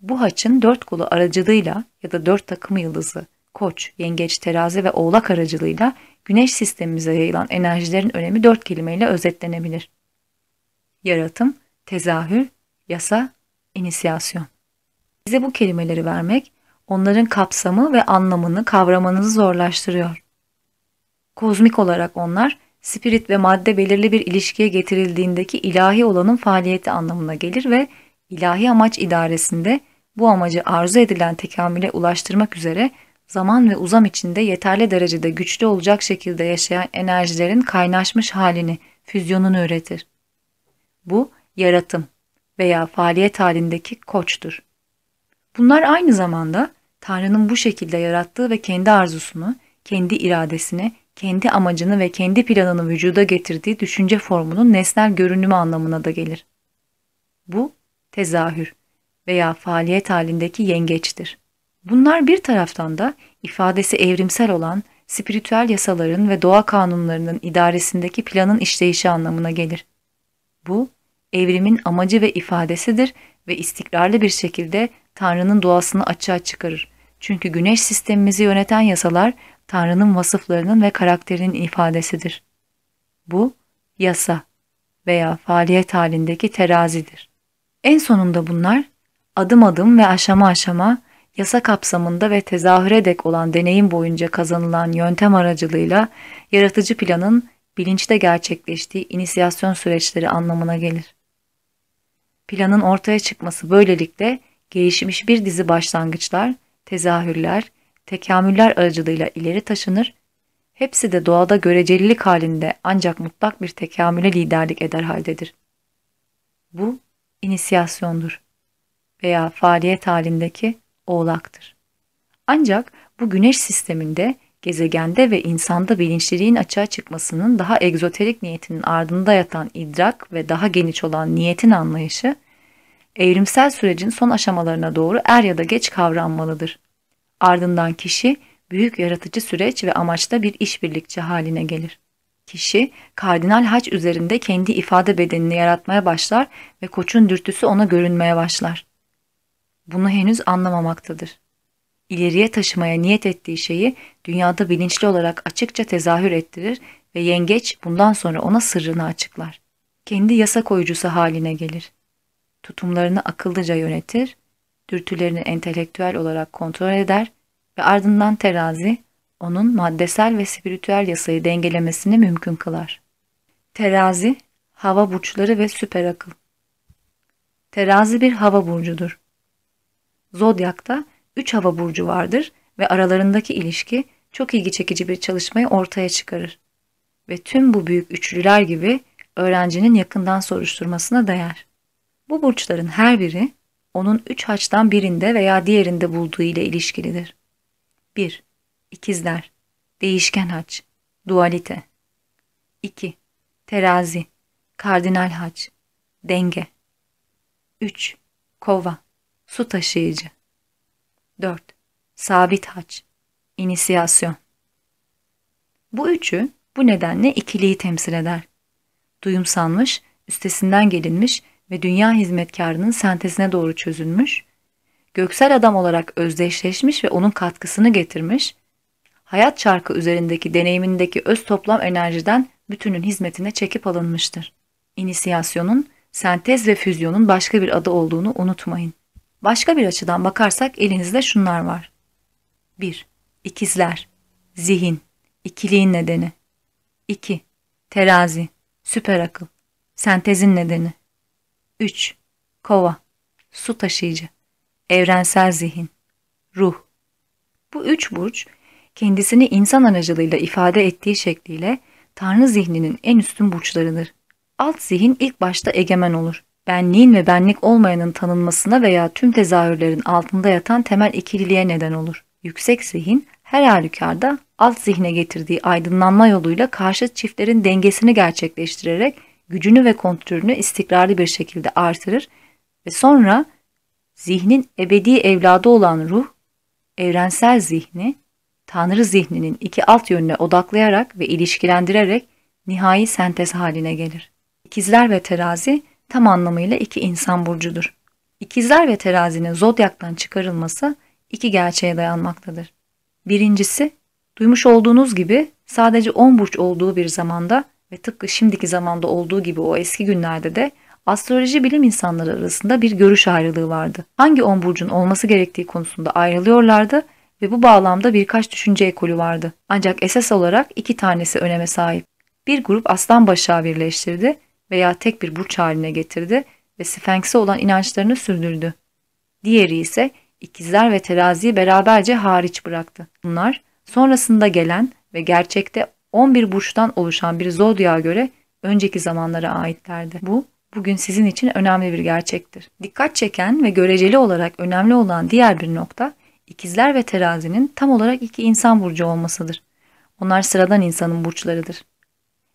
Bu haçın dört kolu aracılığıyla ya da dört takımı yıldızı, koç, yengeç, terazi ve oğlak aracılığıyla güneş sistemimize yayılan enerjilerin önemi dört kelimeyle özetlenebilir. Yaratım, tezahür, yasa, inisiyasyon. Bize bu kelimeleri vermek, onların kapsamı ve anlamını kavramanızı zorlaştırıyor. Kozmik olarak onlar, spirit ve madde belirli bir ilişkiye getirildiğindeki ilahi olanın faaliyeti anlamına gelir ve ilahi amaç idaresinde bu amacı arzu edilen tekamüle ulaştırmak üzere zaman ve uzam içinde yeterli derecede güçlü olacak şekilde yaşayan enerjilerin kaynaşmış halini, füzyonunu üretir. Bu yaratım veya faaliyet halindeki koçtur. Bunlar aynı zamanda Tanrı'nın bu şekilde yarattığı ve kendi arzusunu, kendi iradesini, kendi amacını ve kendi planını vücuda getirdiği düşünce formunun nesnel görünümü anlamına da gelir. Bu tezahür veya faaliyet halindeki yengeçtir. Bunlar bir taraftan da ifadesi evrimsel olan spiritüel yasaların ve doğa kanunlarının idaresindeki planın işleyişi anlamına gelir. Bu, evrimin amacı ve ifadesidir ve istikrarlı bir şekilde Tanrı'nın doğasını açığa çıkarır. Çünkü güneş sistemimizi yöneten yasalar Tanrı'nın vasıflarının ve karakterinin ifadesidir. Bu, yasa veya faaliyet halindeki terazidir. En sonunda bunlar adım adım ve aşama aşama yasa kapsamında ve tezahüre dek olan deneyim boyunca kazanılan yöntem aracılığıyla yaratıcı planın bilinçte gerçekleştiği inisiyasyon süreçleri anlamına gelir. Planın ortaya çıkması böylelikle gelişmiş bir dizi başlangıçlar, tezahürler, tekamüller aracılığıyla ileri taşınır, Hepsi de doğada görecelilik halinde ancak mutlak bir tekamüle liderlik eder haldedir. Bu inisiyasyondur veya faaliyet halindeki oğlaktır. Ancak bu güneş sisteminde, gezegende ve insanda bilinçliliğin açığa çıkmasının daha egzoterik niyetinin ardında yatan idrak ve daha geniş olan niyetin anlayışı, evrimsel sürecin son aşamalarına doğru er ya da geç kavranmalıdır. Ardından kişi büyük yaratıcı süreç ve amaçta bir işbirlikçi haline gelir. Kişi kardinal haç üzerinde kendi ifade bedenini yaratmaya başlar ve koçun dürtüsü ona görünmeye başlar. Bunu henüz anlamamaktadır. İleriye taşımaya niyet ettiği şeyi dünyada bilinçli olarak açıkça tezahür ettirir ve yengeç bundan sonra ona sırrını açıklar. Kendi yasa koyucusu haline gelir. Tutumlarını akıllıca yönetir, dürtülerini entelektüel olarak kontrol eder ve ardından terazi onun maddesel ve spiritüel yasayı dengelemesini mümkün kılar. Terazi, hava burçları ve süper akıl. Terazi bir hava burcudur. Zodyakta üç hava burcu vardır ve aralarındaki ilişki çok ilgi çekici bir çalışmayı ortaya çıkarır. Ve tüm bu büyük üçlüler gibi öğrencinin yakından soruşturmasına değer. Bu burçların her biri onun üç haçtan birinde veya diğerinde bulduğu ile ilişkilidir. 1. İkizler Değişken haç Dualite 2. Terazi Kardinal haç Denge 3. Kova Su taşıyıcı 4. Sabit haç İnisiyasyon Bu üçü bu nedenle ikiliyi temsil eder. Duyumsanmış, üstesinden gelinmiş ve dünya hizmetkarının sentezine doğru çözülmüş, göksel adam olarak özdeşleşmiş ve onun katkısını getirmiş, hayat çarkı üzerindeki deneyimindeki öz toplam enerjiden bütünün hizmetine çekip alınmıştır. İnisiyasyonun, sentez ve füzyonun başka bir adı olduğunu unutmayın. Başka bir açıdan bakarsak elinizde şunlar var. 1. İkizler, zihin, ikiliğin nedeni. 2. Terazi, süper akıl, sentezin nedeni. 3. Kova, su taşıyıcı, evrensel zihin, ruh. Bu üç burç kendisini insan aracılığıyla ifade ettiği şekliyle Tanrı zihninin en üstün burçlarıdır. Alt zihin ilk başta egemen olur. Benliğin ve benlik olmayanın tanınmasına veya tüm tezahürlerin altında yatan temel ikililiğe neden olur. Yüksek zihin her halükarda alt zihne getirdiği aydınlanma yoluyla karşıt çiftlerin dengesini gerçekleştirerek gücünü ve kontrolünü istikrarlı bir şekilde artırır ve sonra zihnin ebedi evladı olan ruh, evrensel zihni, Tanrı zihninin iki alt yönüne odaklayarak ve ilişkilendirerek nihai sentez haline gelir. İkizler ve terazi tam anlamıyla iki insan burcudur. İkizler ve terazinin zodyaktan çıkarılması iki gerçeğe dayanmaktadır. Birincisi, duymuş olduğunuz gibi sadece 10 burç olduğu bir zamanda ve tıpkı şimdiki zamanda olduğu gibi o eski günlerde de astroloji bilim insanları arasında bir görüş ayrılığı vardı. Hangi 10 burcun olması gerektiği konusunda ayrılıyorlardı ve bu bağlamda birkaç düşünce ekolü vardı. Ancak esas olarak iki tanesi öneme sahip. Bir grup aslan başağı birleştirdi veya tek bir burç haline getirdi ve Sphinx'e olan inançlarını sürdürdü. Diğeri ise ikizler ve teraziyi beraberce hariç bıraktı. Bunlar sonrasında gelen ve gerçekte 11 burçtan oluşan bir zodyağa göre önceki zamanlara aitlerdi. Bu bugün sizin için önemli bir gerçektir. Dikkat çeken ve göreceli olarak önemli olan diğer bir nokta ikizler ve terazinin tam olarak iki insan burcu olmasıdır. Onlar sıradan insanın burçlarıdır.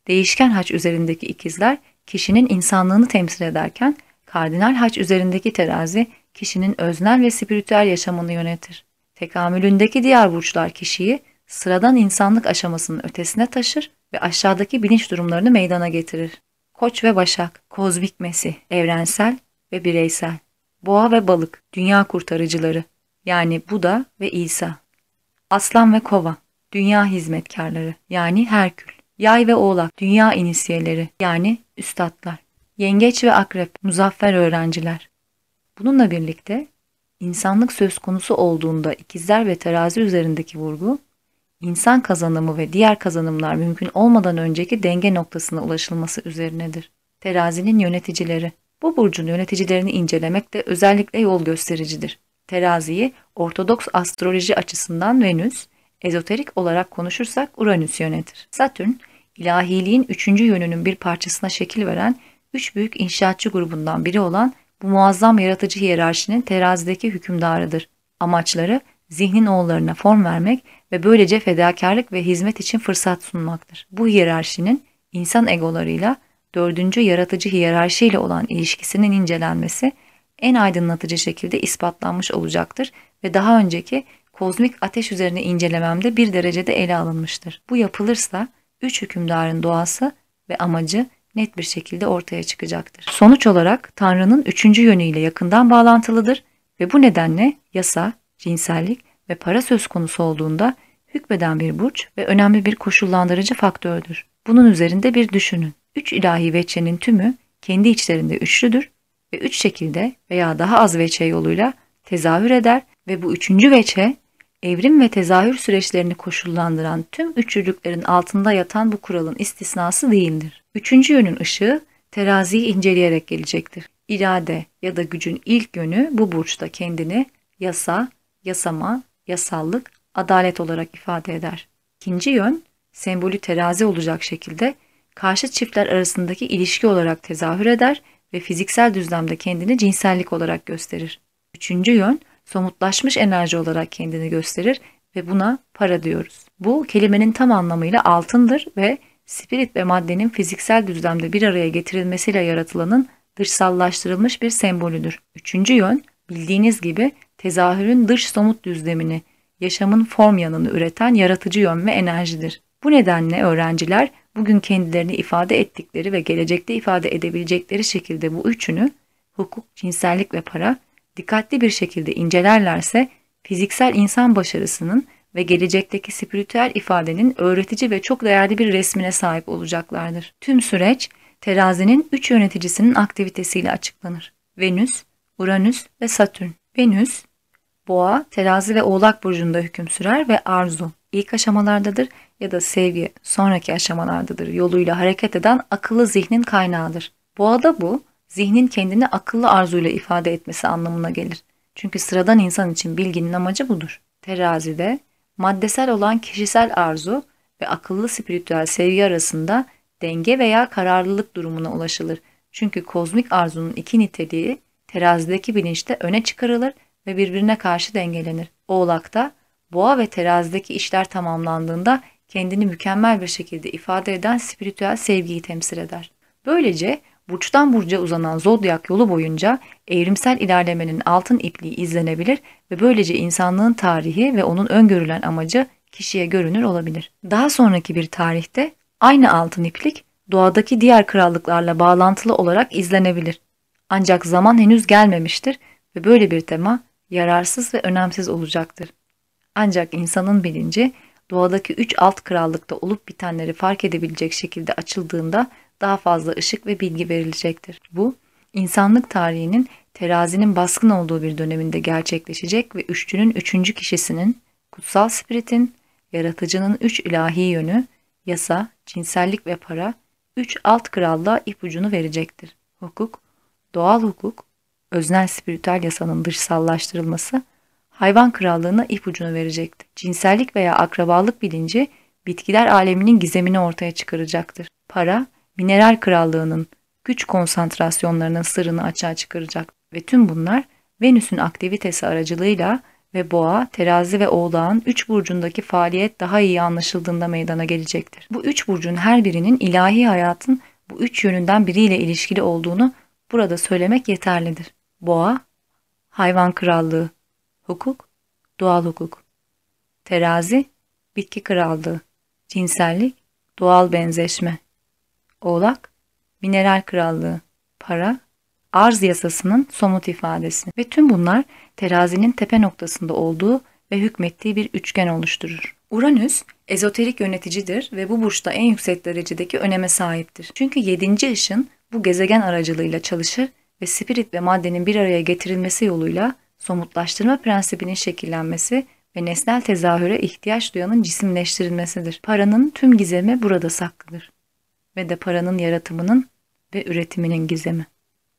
Değişken haç üzerindeki ikizler kişinin insanlığını temsil ederken kardinal haç üzerindeki terazi kişinin öznel ve spiritüel yaşamını yönetir. Tekamülündeki diğer burçlar kişiyi sıradan insanlık aşamasının ötesine taşır ve aşağıdaki bilinç durumlarını meydana getirir. Koç ve Başak, kozmik mesi, evrensel ve bireysel. Boğa ve balık, dünya kurtarıcıları, yani Buda ve İsa. Aslan ve Kova, dünya hizmetkarları, yani Herkül. Yay ve Oğlak, dünya inisiyeleri, yani üstadlar. Yengeç ve Akrep, muzaffer öğrenciler. Bununla birlikte insanlık söz konusu olduğunda ikizler ve terazi üzerindeki vurgu, insan kazanımı ve diğer kazanımlar mümkün olmadan önceki denge noktasına ulaşılması üzerinedir. Terazinin yöneticileri. Bu burcun yöneticilerini incelemek de özellikle yol göstericidir. Teraziyi Ortodoks astroloji açısından Venüs, Ezoterik olarak konuşursak Uranüs yönetir. Satürn, ilahiliğin üçüncü yönünün bir parçasına şekil veren üç büyük inşaatçı grubundan biri olan bu muazzam yaratıcı hiyerarşinin terazideki hükümdarıdır. Amaçları zihnin oğullarına form vermek ve böylece fedakarlık ve hizmet için fırsat sunmaktır. Bu hiyerarşinin insan egolarıyla dördüncü yaratıcı hiyerarşiyle olan ilişkisinin incelenmesi en aydınlatıcı şekilde ispatlanmış olacaktır ve daha önceki kozmik ateş üzerine incelememde bir derecede ele alınmıştır. Bu yapılırsa üç hükümdarın doğası ve amacı net bir şekilde ortaya çıkacaktır. Sonuç olarak Tanrı'nın üçüncü yönüyle yakından bağlantılıdır ve bu nedenle yasa, cinsellik ve para söz konusu olduğunda hükmeden bir burç ve önemli bir koşullandırıcı faktördür. Bunun üzerinde bir düşünün. Üç ilahi veçenin tümü kendi içlerinde üçlüdür ve üç şekilde veya daha az veçe yoluyla tezahür eder ve bu üçüncü veçe evrim ve tezahür süreçlerini koşullandıran tüm üçlülüklerin altında yatan bu kuralın istisnası değildir. Üçüncü yönün ışığı teraziyi inceleyerek gelecektir. İrade ya da gücün ilk yönü bu burçta kendini yasa, yasama, yasallık, adalet olarak ifade eder. İkinci yön sembolü terazi olacak şekilde karşı çiftler arasındaki ilişki olarak tezahür eder ve fiziksel düzlemde kendini cinsellik olarak gösterir. Üçüncü yön somutlaşmış enerji olarak kendini gösterir ve buna para diyoruz. Bu kelimenin tam anlamıyla altındır ve spirit ve maddenin fiziksel düzlemde bir araya getirilmesiyle yaratılanın dışsallaştırılmış bir sembolüdür. Üçüncü yön bildiğiniz gibi tezahürün dış somut düzlemini, yaşamın form yanını üreten yaratıcı yön ve enerjidir. Bu nedenle öğrenciler bugün kendilerini ifade ettikleri ve gelecekte ifade edebilecekleri şekilde bu üçünü hukuk, cinsellik ve para dikkatli bir şekilde incelerlerse fiziksel insan başarısının ve gelecekteki spiritüel ifadenin öğretici ve çok değerli bir resmine sahip olacaklardır. Tüm süreç terazinin üç yöneticisinin aktivitesiyle açıklanır. Venüs, Uranüs ve Satürn. Venüs, Boğa, Terazi ve Oğlak burcunda hüküm sürer ve arzu ilk aşamalardadır ya da sevgi sonraki aşamalardadır yoluyla hareket eden akıllı zihnin kaynağıdır. Boğada bu zihnin kendini akıllı arzuyla ifade etmesi anlamına gelir. Çünkü sıradan insan için bilginin amacı budur. Terazide maddesel olan kişisel arzu ve akıllı spiritüel sevgi arasında denge veya kararlılık durumuna ulaşılır. Çünkü kozmik arzunun iki niteliği terazideki bilinçte öne çıkarılır ve birbirine karşı dengelenir. Oğlakta boğa ve terazideki işler tamamlandığında kendini mükemmel bir şekilde ifade eden spiritüel sevgiyi temsil eder. Böylece burçtan burca uzanan zodyak yolu boyunca evrimsel ilerlemenin altın ipliği izlenebilir ve böylece insanlığın tarihi ve onun öngörülen amacı kişiye görünür olabilir. Daha sonraki bir tarihte aynı altın iplik doğadaki diğer krallıklarla bağlantılı olarak izlenebilir. Ancak zaman henüz gelmemiştir ve böyle bir tema yararsız ve önemsiz olacaktır. Ancak insanın bilinci doğadaki üç alt krallıkta olup bitenleri fark edebilecek şekilde açıldığında daha fazla ışık ve bilgi verilecektir. Bu, insanlık tarihinin terazinin baskın olduğu bir döneminde gerçekleşecek ve üçlünün üçüncü kişisinin, kutsal spiritin, yaratıcının üç ilahi yönü, yasa, cinsellik ve para, üç alt krallığa ipucunu verecektir. Hukuk, doğal hukuk, öznel spiritüel yasanın dışsallaştırılması, hayvan krallığına ipucunu verecektir. Cinsellik veya akrabalık bilinci, bitkiler aleminin gizemini ortaya çıkaracaktır. Para, mineral krallığının güç konsantrasyonlarının sırrını açığa çıkaracak ve tüm bunlar Venüs'ün aktivitesi aracılığıyla ve boğa, terazi ve oğlağın üç burcundaki faaliyet daha iyi anlaşıldığında meydana gelecektir. Bu üç burcun her birinin ilahi hayatın bu üç yönünden biriyle ilişkili olduğunu burada söylemek yeterlidir. Boğa, hayvan krallığı, hukuk, doğal hukuk. Terazi, bitki krallığı, cinsellik, doğal benzeşme. Oğlak, mineral krallığı, para, arz yasasının somut ifadesi ve tüm bunlar terazinin tepe noktasında olduğu ve hükmettiği bir üçgen oluşturur. Uranüs, ezoterik yöneticidir ve bu burçta en yüksek derecedeki öneme sahiptir. Çünkü yedinci ışın bu gezegen aracılığıyla çalışır ve spirit ve maddenin bir araya getirilmesi yoluyla somutlaştırma prensibinin şekillenmesi ve nesnel tezahüre ihtiyaç duyanın cisimleştirilmesidir. Paranın tüm gizemi burada saklıdır ve de paranın yaratımının ve üretiminin gizemi.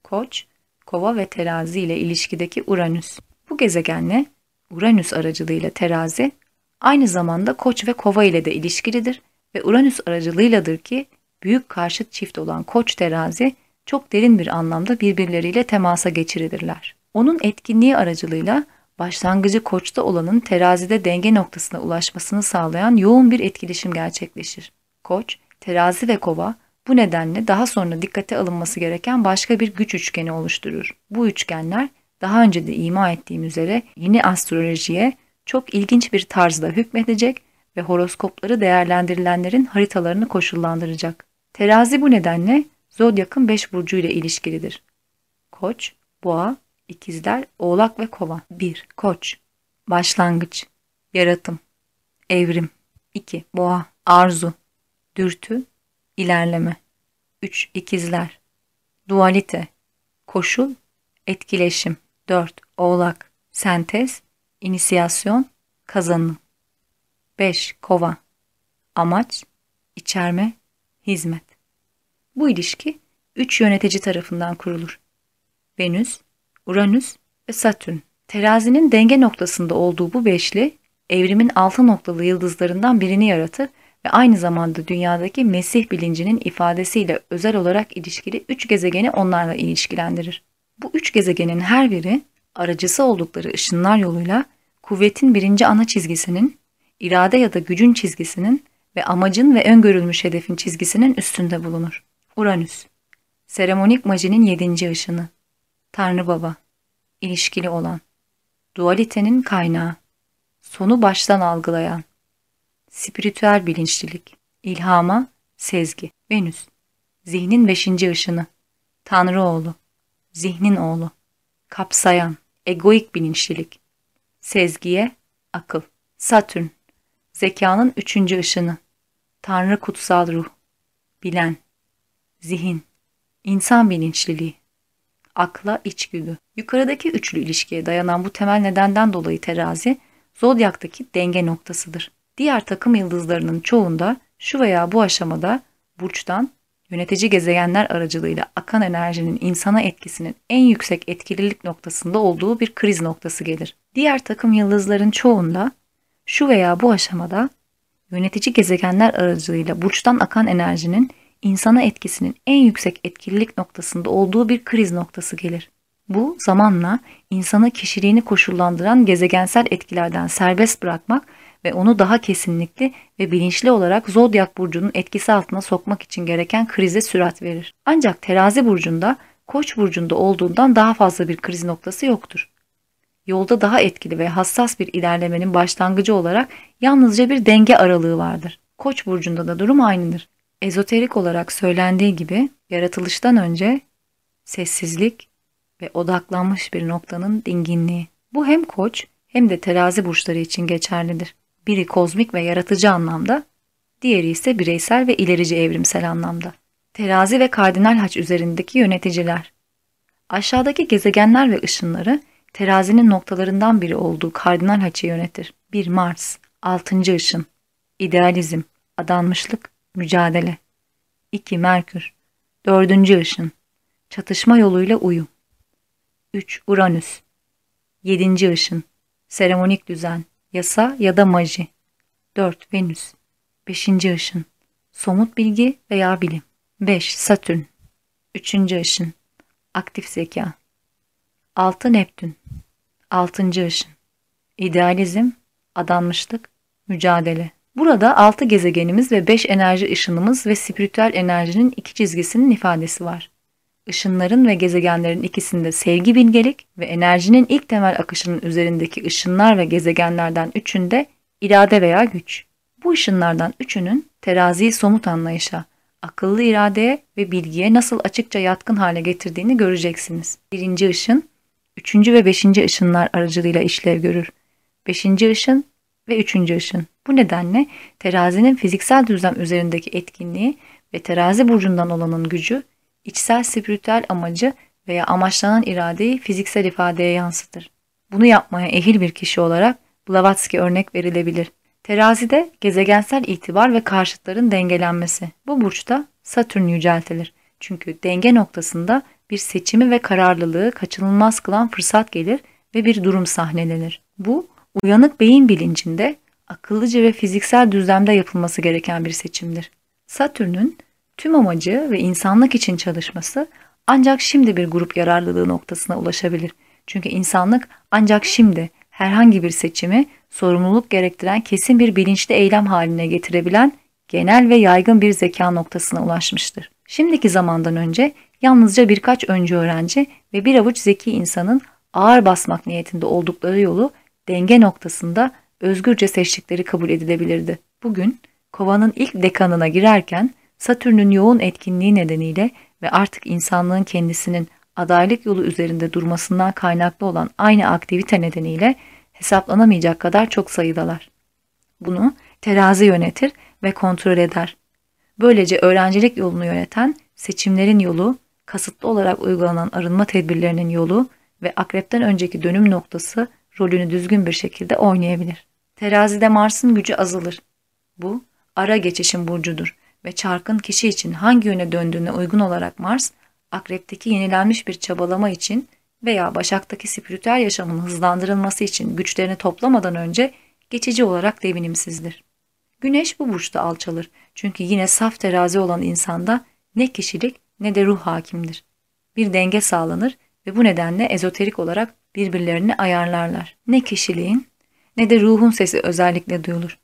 Koç, kova ve terazi ile ilişkideki Uranüs. Bu gezegenle Uranüs aracılığıyla terazi Aynı zamanda Koç ve Kova ile de ilişkilidir ve Uranüs aracılığıyladır ki büyük karşıt çift olan Koç terazi çok derin bir anlamda birbirleriyle temasa geçirilirler. Onun etkinliği aracılığıyla başlangıcı koçta olanın terazide denge noktasına ulaşmasını sağlayan yoğun bir etkileşim gerçekleşir. Koç, terazi ve kova bu nedenle daha sonra dikkate alınması gereken başka bir güç üçgeni oluşturur. Bu üçgenler daha önce de ima ettiğim üzere yeni astrolojiye çok ilginç bir tarzda hükmedecek ve horoskopları değerlendirilenlerin haritalarını koşullandıracak. Terazi bu nedenle Zodyak'ın 5 burcu ile ilişkilidir. Koç, Boğa, İkizler, Oğlak ve Kova. 1. Koç Başlangıç Yaratım Evrim 2. Boğa Arzu Dürtü İlerleme 3. İkizler Dualite Koşul Etkileşim 4. Oğlak Sentez İnisiyasyon Kazanım 5. Kova Amaç içerme, Hizmet Bu ilişki üç yönetici tarafından kurulur. Venüs, Uranüs ve Satürn. Terazinin denge noktasında olduğu bu beşli, evrimin altı noktalı yıldızlarından birini yaratır ve aynı zamanda dünyadaki Mesih bilincinin ifadesiyle özel olarak ilişkili üç gezegeni onlarla ilişkilendirir. Bu üç gezegenin her biri aracısı oldukları ışınlar yoluyla kuvvetin birinci ana çizgisinin, irade ya da gücün çizgisinin ve amacın ve öngörülmüş hedefin çizgisinin üstünde bulunur. Uranüs, seremonik majinin yedinci ışını, Tanrı Baba, ilişkili olan, dualitenin kaynağı, sonu baştan algılayan, spiritüel bilinçlilik, ilhama, sezgi, Venüs, zihnin beşinci ışını, Tanrı oğlu, zihnin oğlu, kapsayan, egoik bilinçlilik, sezgiye, akıl, Satürn, zekanın üçüncü ışını, Tanrı kutsal ruh, bilen, zihin, insan bilinçliliği, akla içgüdü. Yukarıdaki üçlü ilişkiye dayanan bu temel nedenden dolayı terazi, zodyaktaki denge noktasıdır. Diğer takım yıldızlarının çoğunda şu veya bu aşamada burçtan yönetici gezegenler aracılığıyla akan enerjinin insana etkisinin en yüksek etkililik noktasında olduğu bir kriz noktası gelir. Diğer takım yıldızların çoğunda şu veya bu aşamada yönetici gezegenler aracılığıyla burçtan akan enerjinin insana etkisinin en yüksek etkililik noktasında olduğu bir kriz noktası gelir. Bu zamanla insanı kişiliğini koşullandıran gezegensel etkilerden serbest bırakmak ve onu daha kesinlikli ve bilinçli olarak zodyak burcunun etkisi altına sokmak için gereken krize sürat verir. Ancak terazi burcunda koç burcunda olduğundan daha fazla bir kriz noktası yoktur. Yolda daha etkili ve hassas bir ilerlemenin başlangıcı olarak yalnızca bir denge aralığı vardır. Koç burcunda da durum aynıdır. Ezoterik olarak söylendiği gibi yaratılıştan önce sessizlik ve odaklanmış bir noktanın dinginliği. Bu hem koç hem de terazi burçları için geçerlidir. Biri kozmik ve yaratıcı anlamda, diğeri ise bireysel ve ilerici evrimsel anlamda. Terazi ve kardinal haç üzerindeki yöneticiler. Aşağıdaki gezegenler ve ışınları terazinin noktalarından biri olduğu kardinal haçı yönetir. 1 Mars, 6. ışın, idealizm, adanmışlık, mücadele. 2 Merkür, 4. ışın, çatışma yoluyla uyum. 3 Uranüs, 7. ışın, seremonik düzen, yasa ya da maji. 4 Venüs, 5. ışın, somut bilgi veya bilim. 5 Satürn, 3. ışın, aktif zeka. 6 Neptün, 6. ışın, idealizm, adanmışlık, mücadele. Burada 6 gezegenimiz ve 5 enerji ışınımız ve spiritüel enerjinin iki çizgisinin ifadesi var. Işınların ve gezegenlerin ikisinde sevgi bilgelik ve enerjinin ilk temel akışının üzerindeki ışınlar ve gezegenlerden üçünde irade veya güç. Bu ışınlardan üçünün teraziyi somut anlayışa, akıllı iradeye ve bilgiye nasıl açıkça yatkın hale getirdiğini göreceksiniz. Birinci ışın, üçüncü ve beşinci ışınlar aracılığıyla işlev görür. Beşinci ışın ve üçüncü ışın. Bu nedenle terazinin fiziksel düzlem üzerindeki etkinliği ve terazi burcundan olanın gücü, içsel spiritüel amacı veya amaçlanan iradeyi fiziksel ifadeye yansıtır. Bunu yapmaya ehil bir kişi olarak Blavatsky örnek verilebilir. Terazide gezegensel itibar ve karşıtların dengelenmesi. Bu burçta Satürn yüceltilir. Çünkü denge noktasında bir seçimi ve kararlılığı kaçınılmaz kılan fırsat gelir ve bir durum sahnelenir. Bu uyanık beyin bilincinde akıllıca ve fiziksel düzlemde yapılması gereken bir seçimdir. Satürn'ün tüm amacı ve insanlık için çalışması ancak şimdi bir grup yararlılığı noktasına ulaşabilir. Çünkü insanlık ancak şimdi herhangi bir seçimi sorumluluk gerektiren kesin bir bilinçli eylem haline getirebilen genel ve yaygın bir zeka noktasına ulaşmıştır. Şimdiki zamandan önce yalnızca birkaç öncü öğrenci ve bir avuç zeki insanın ağır basmak niyetinde oldukları yolu denge noktasında özgürce seçtikleri kabul edilebilirdi. Bugün kovanın ilk dekanına girerken Satürn'ün yoğun etkinliği nedeniyle ve artık insanlığın kendisinin adaylık yolu üzerinde durmasından kaynaklı olan aynı aktivite nedeniyle hesaplanamayacak kadar çok sayıdalar. Bunu terazi yönetir ve kontrol eder. Böylece öğrencilik yolunu yöneten seçimlerin yolu, kasıtlı olarak uygulanan arınma tedbirlerinin yolu ve akrepten önceki dönüm noktası rolünü düzgün bir şekilde oynayabilir. Terazide Mars'ın gücü azalır. Bu ara geçişin burcudur ve çarkın kişi için hangi yöne döndüğüne uygun olarak Mars, akrepteki yenilenmiş bir çabalama için veya başaktaki spiritüel yaşamın hızlandırılması için güçlerini toplamadan önce geçici olarak devinimsizdir. Güneş bu burçta alçalır çünkü yine saf terazi olan insanda ne kişilik ne de ruh hakimdir. Bir denge sağlanır ve bu nedenle ezoterik olarak birbirlerini ayarlarlar. Ne kişiliğin ne de ruhun sesi özellikle duyulur.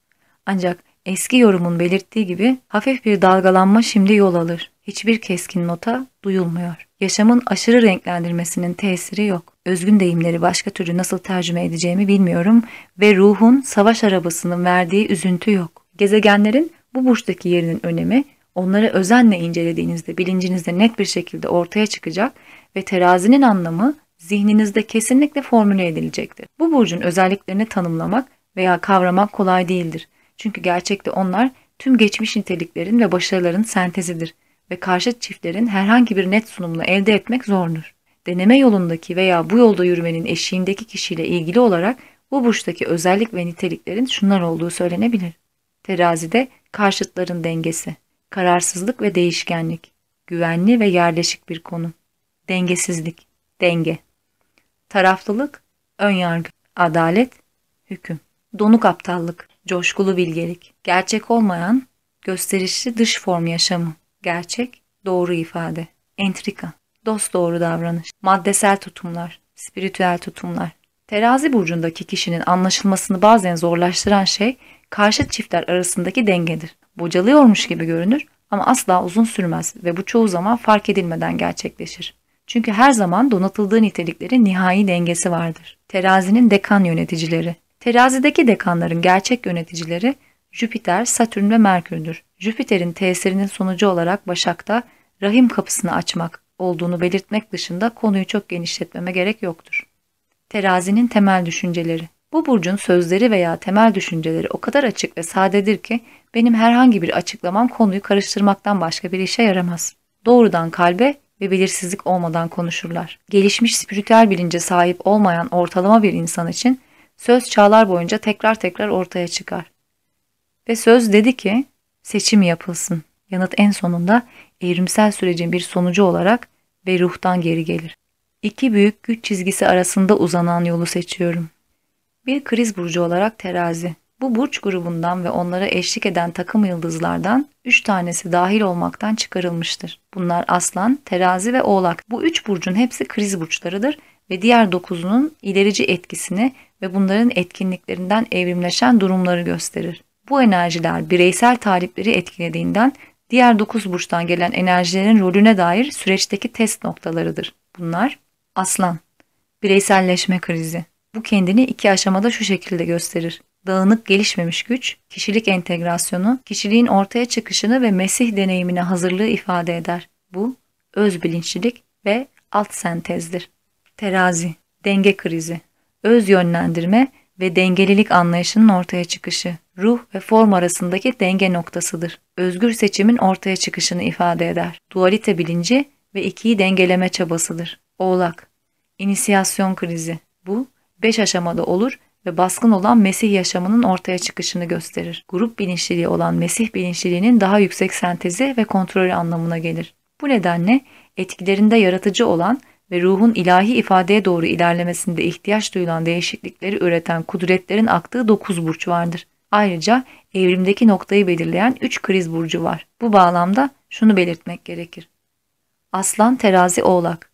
Ancak eski yorumun belirttiği gibi hafif bir dalgalanma şimdi yol alır. Hiçbir keskin nota duyulmuyor. Yaşamın aşırı renklendirmesinin tesiri yok. Özgün deyimleri başka türlü nasıl tercüme edeceğimi bilmiyorum ve ruhun savaş arabasının verdiği üzüntü yok. Gezegenlerin bu burçtaki yerinin önemi onları özenle incelediğinizde bilincinizde net bir şekilde ortaya çıkacak ve terazinin anlamı zihninizde kesinlikle formüle edilecektir. Bu burcun özelliklerini tanımlamak veya kavramak kolay değildir. Çünkü gerçekte onlar tüm geçmiş niteliklerin ve başarıların sentezidir ve karşıt çiftlerin herhangi bir net sunumunu elde etmek zordur. Deneme yolundaki veya bu yolda yürümenin eşiğindeki kişiyle ilgili olarak bu burçtaki özellik ve niteliklerin şunlar olduğu söylenebilir. Terazide karşıtların dengesi, kararsızlık ve değişkenlik, güvenli ve yerleşik bir konu, dengesizlik, denge, taraflılık, önyargı, adalet, hüküm, donuk aptallık, coşkulu bilgelik, gerçek olmayan, gösterişli dış form yaşamı, gerçek, doğru ifade, entrika, dost doğru davranış, maddesel tutumlar, spiritüel tutumlar. Terazi burcundaki kişinin anlaşılmasını bazen zorlaştıran şey karşıt çiftler arasındaki dengedir. Bocalıyormuş gibi görünür ama asla uzun sürmez ve bu çoğu zaman fark edilmeden gerçekleşir. Çünkü her zaman donatıldığı niteliklerin nihai dengesi vardır. Terazinin dekan yöneticileri. Terazideki dekanların gerçek yöneticileri Jüpiter, Satürn ve Merkür'dür. Jüpiter'in tesirinin sonucu olarak Başak'ta rahim kapısını açmak olduğunu belirtmek dışında konuyu çok genişletmeme gerek yoktur. Terazinin temel düşünceleri. Bu burcun sözleri veya temel düşünceleri o kadar açık ve sadedir ki benim herhangi bir açıklamam konuyu karıştırmaktan başka bir işe yaramaz. Doğrudan kalbe ve belirsizlik olmadan konuşurlar. Gelişmiş spiritüel bilince sahip olmayan ortalama bir insan için söz çağlar boyunca tekrar tekrar ortaya çıkar. Ve söz dedi ki seçim yapılsın. Yanıt en sonunda evrimsel sürecin bir sonucu olarak ve ruhtan geri gelir. İki büyük güç çizgisi arasında uzanan yolu seçiyorum. Bir kriz burcu olarak terazi. Bu burç grubundan ve onlara eşlik eden takım yıldızlardan 3 tanesi dahil olmaktan çıkarılmıştır. Bunlar aslan, terazi ve oğlak. Bu 3 burcun hepsi kriz burçlarıdır ve diğer 9'unun ilerici etkisini ve bunların etkinliklerinden evrimleşen durumları gösterir. Bu enerjiler bireysel talipleri etkilediğinden diğer 9 burçtan gelen enerjilerin rolüne dair süreçteki test noktalarıdır. Bunlar aslan, bireyselleşme krizi. Bu kendini iki aşamada şu şekilde gösterir dağınık gelişmemiş güç, kişilik entegrasyonu, kişiliğin ortaya çıkışını ve Mesih deneyimine hazırlığı ifade eder. Bu, öz bilinçlilik ve alt sentezdir. Terazi, denge krizi, öz yönlendirme ve dengelilik anlayışının ortaya çıkışı, ruh ve form arasındaki denge noktasıdır. Özgür seçimin ortaya çıkışını ifade eder. Dualite bilinci ve ikiyi dengeleme çabasıdır. Oğlak, inisiyasyon krizi. Bu, beş aşamada olur ve baskın olan Mesih yaşamının ortaya çıkışını gösterir. Grup bilinçliliği olan Mesih bilinçliliğinin daha yüksek sentezi ve kontrolü anlamına gelir. Bu nedenle etkilerinde yaratıcı olan ve ruhun ilahi ifadeye doğru ilerlemesinde ihtiyaç duyulan değişiklikleri üreten kudretlerin aktığı dokuz burç vardır. Ayrıca evrimdeki noktayı belirleyen 3 kriz burcu var. Bu bağlamda şunu belirtmek gerekir. Aslan, terazi, oğlak.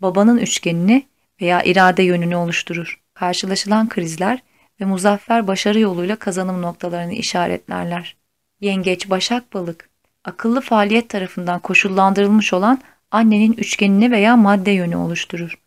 Babanın üçgenini veya irade yönünü oluşturur. Karşılaşılan krizler ve muzaffer başarı yoluyla kazanım noktalarını işaretlerler. Yengeç, başak, balık. Akıllı faaliyet tarafından koşullandırılmış olan annenin üçgenini veya madde yönü oluşturur.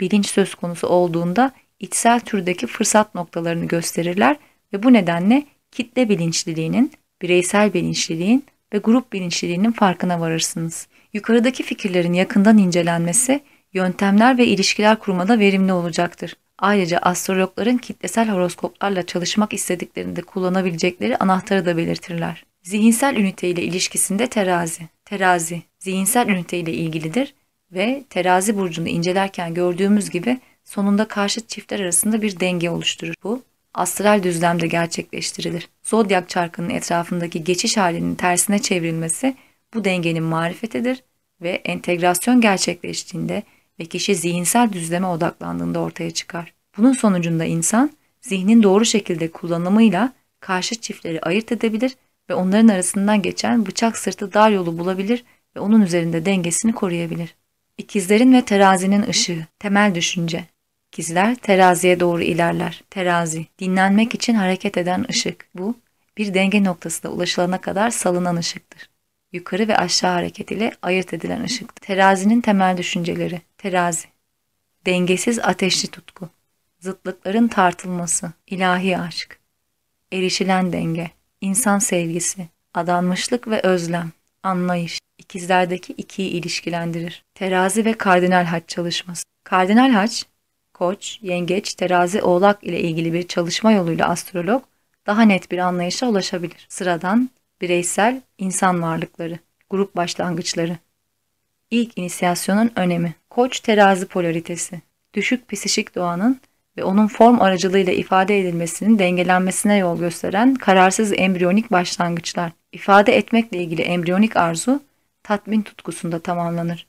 Bilinç söz konusu olduğunda içsel türdeki fırsat noktalarını gösterirler ve bu nedenle kitle bilinçliliğinin, bireysel bilinçliliğin ve grup bilinçliliğinin farkına varırsınız. Yukarıdaki fikirlerin yakından incelenmesi, yöntemler ve ilişkiler kurmada verimli olacaktır. Ayrıca astrologların kitlesel horoskoplarla çalışmak istediklerinde kullanabilecekleri anahtarı da belirtirler. Zihinsel ünite ile ilişkisinde terazi. Terazi, zihinsel ünite ile ilgilidir ve terazi burcunu incelerken gördüğümüz gibi sonunda karşıt çiftler arasında bir denge oluşturur. Bu, astral düzlemde gerçekleştirilir. Zodyak çarkının etrafındaki geçiş halinin tersine çevrilmesi bu dengenin marifetidir ve entegrasyon gerçekleştiğinde ve kişi zihinsel düzleme odaklandığında ortaya çıkar. Bunun sonucunda insan zihnin doğru şekilde kullanımıyla karşı çiftleri ayırt edebilir ve onların arasından geçen bıçak sırtı dar yolu bulabilir ve onun üzerinde dengesini koruyabilir. İkizlerin ve terazinin ışığı, temel düşünce. İkizler teraziye doğru ilerler. Terazi, dinlenmek için hareket eden ışık. Bu, bir denge noktasına ulaşılana kadar salınan ışıktır. Yukarı ve aşağı hareket ile ayırt edilen ışık. Terazinin temel düşünceleri. Terazi, dengesiz ateşli tutku. Zıtlıkların tartılması, ilahi aşk. Erişilen denge, insan sevgisi, adanmışlık ve özlem, anlayış. İkizlerdeki ikiyi ilişkilendirir. Terazi ve kardinal haç çalışması. Kardinal haç, koç, yengeç, terazi, oğlak ile ilgili bir çalışma yoluyla astrolog daha net bir anlayışa ulaşabilir. Sıradan, bireysel, insan varlıkları, grup başlangıçları. İlk inisiyasyonun önemi. Koç terazi polaritesi. Düşük psişik doğanın ve onun form aracılığıyla ifade edilmesinin dengelenmesine yol gösteren kararsız embriyonik başlangıçlar. İfade etmekle ilgili embriyonik arzu tatmin tutkusunda tamamlanır.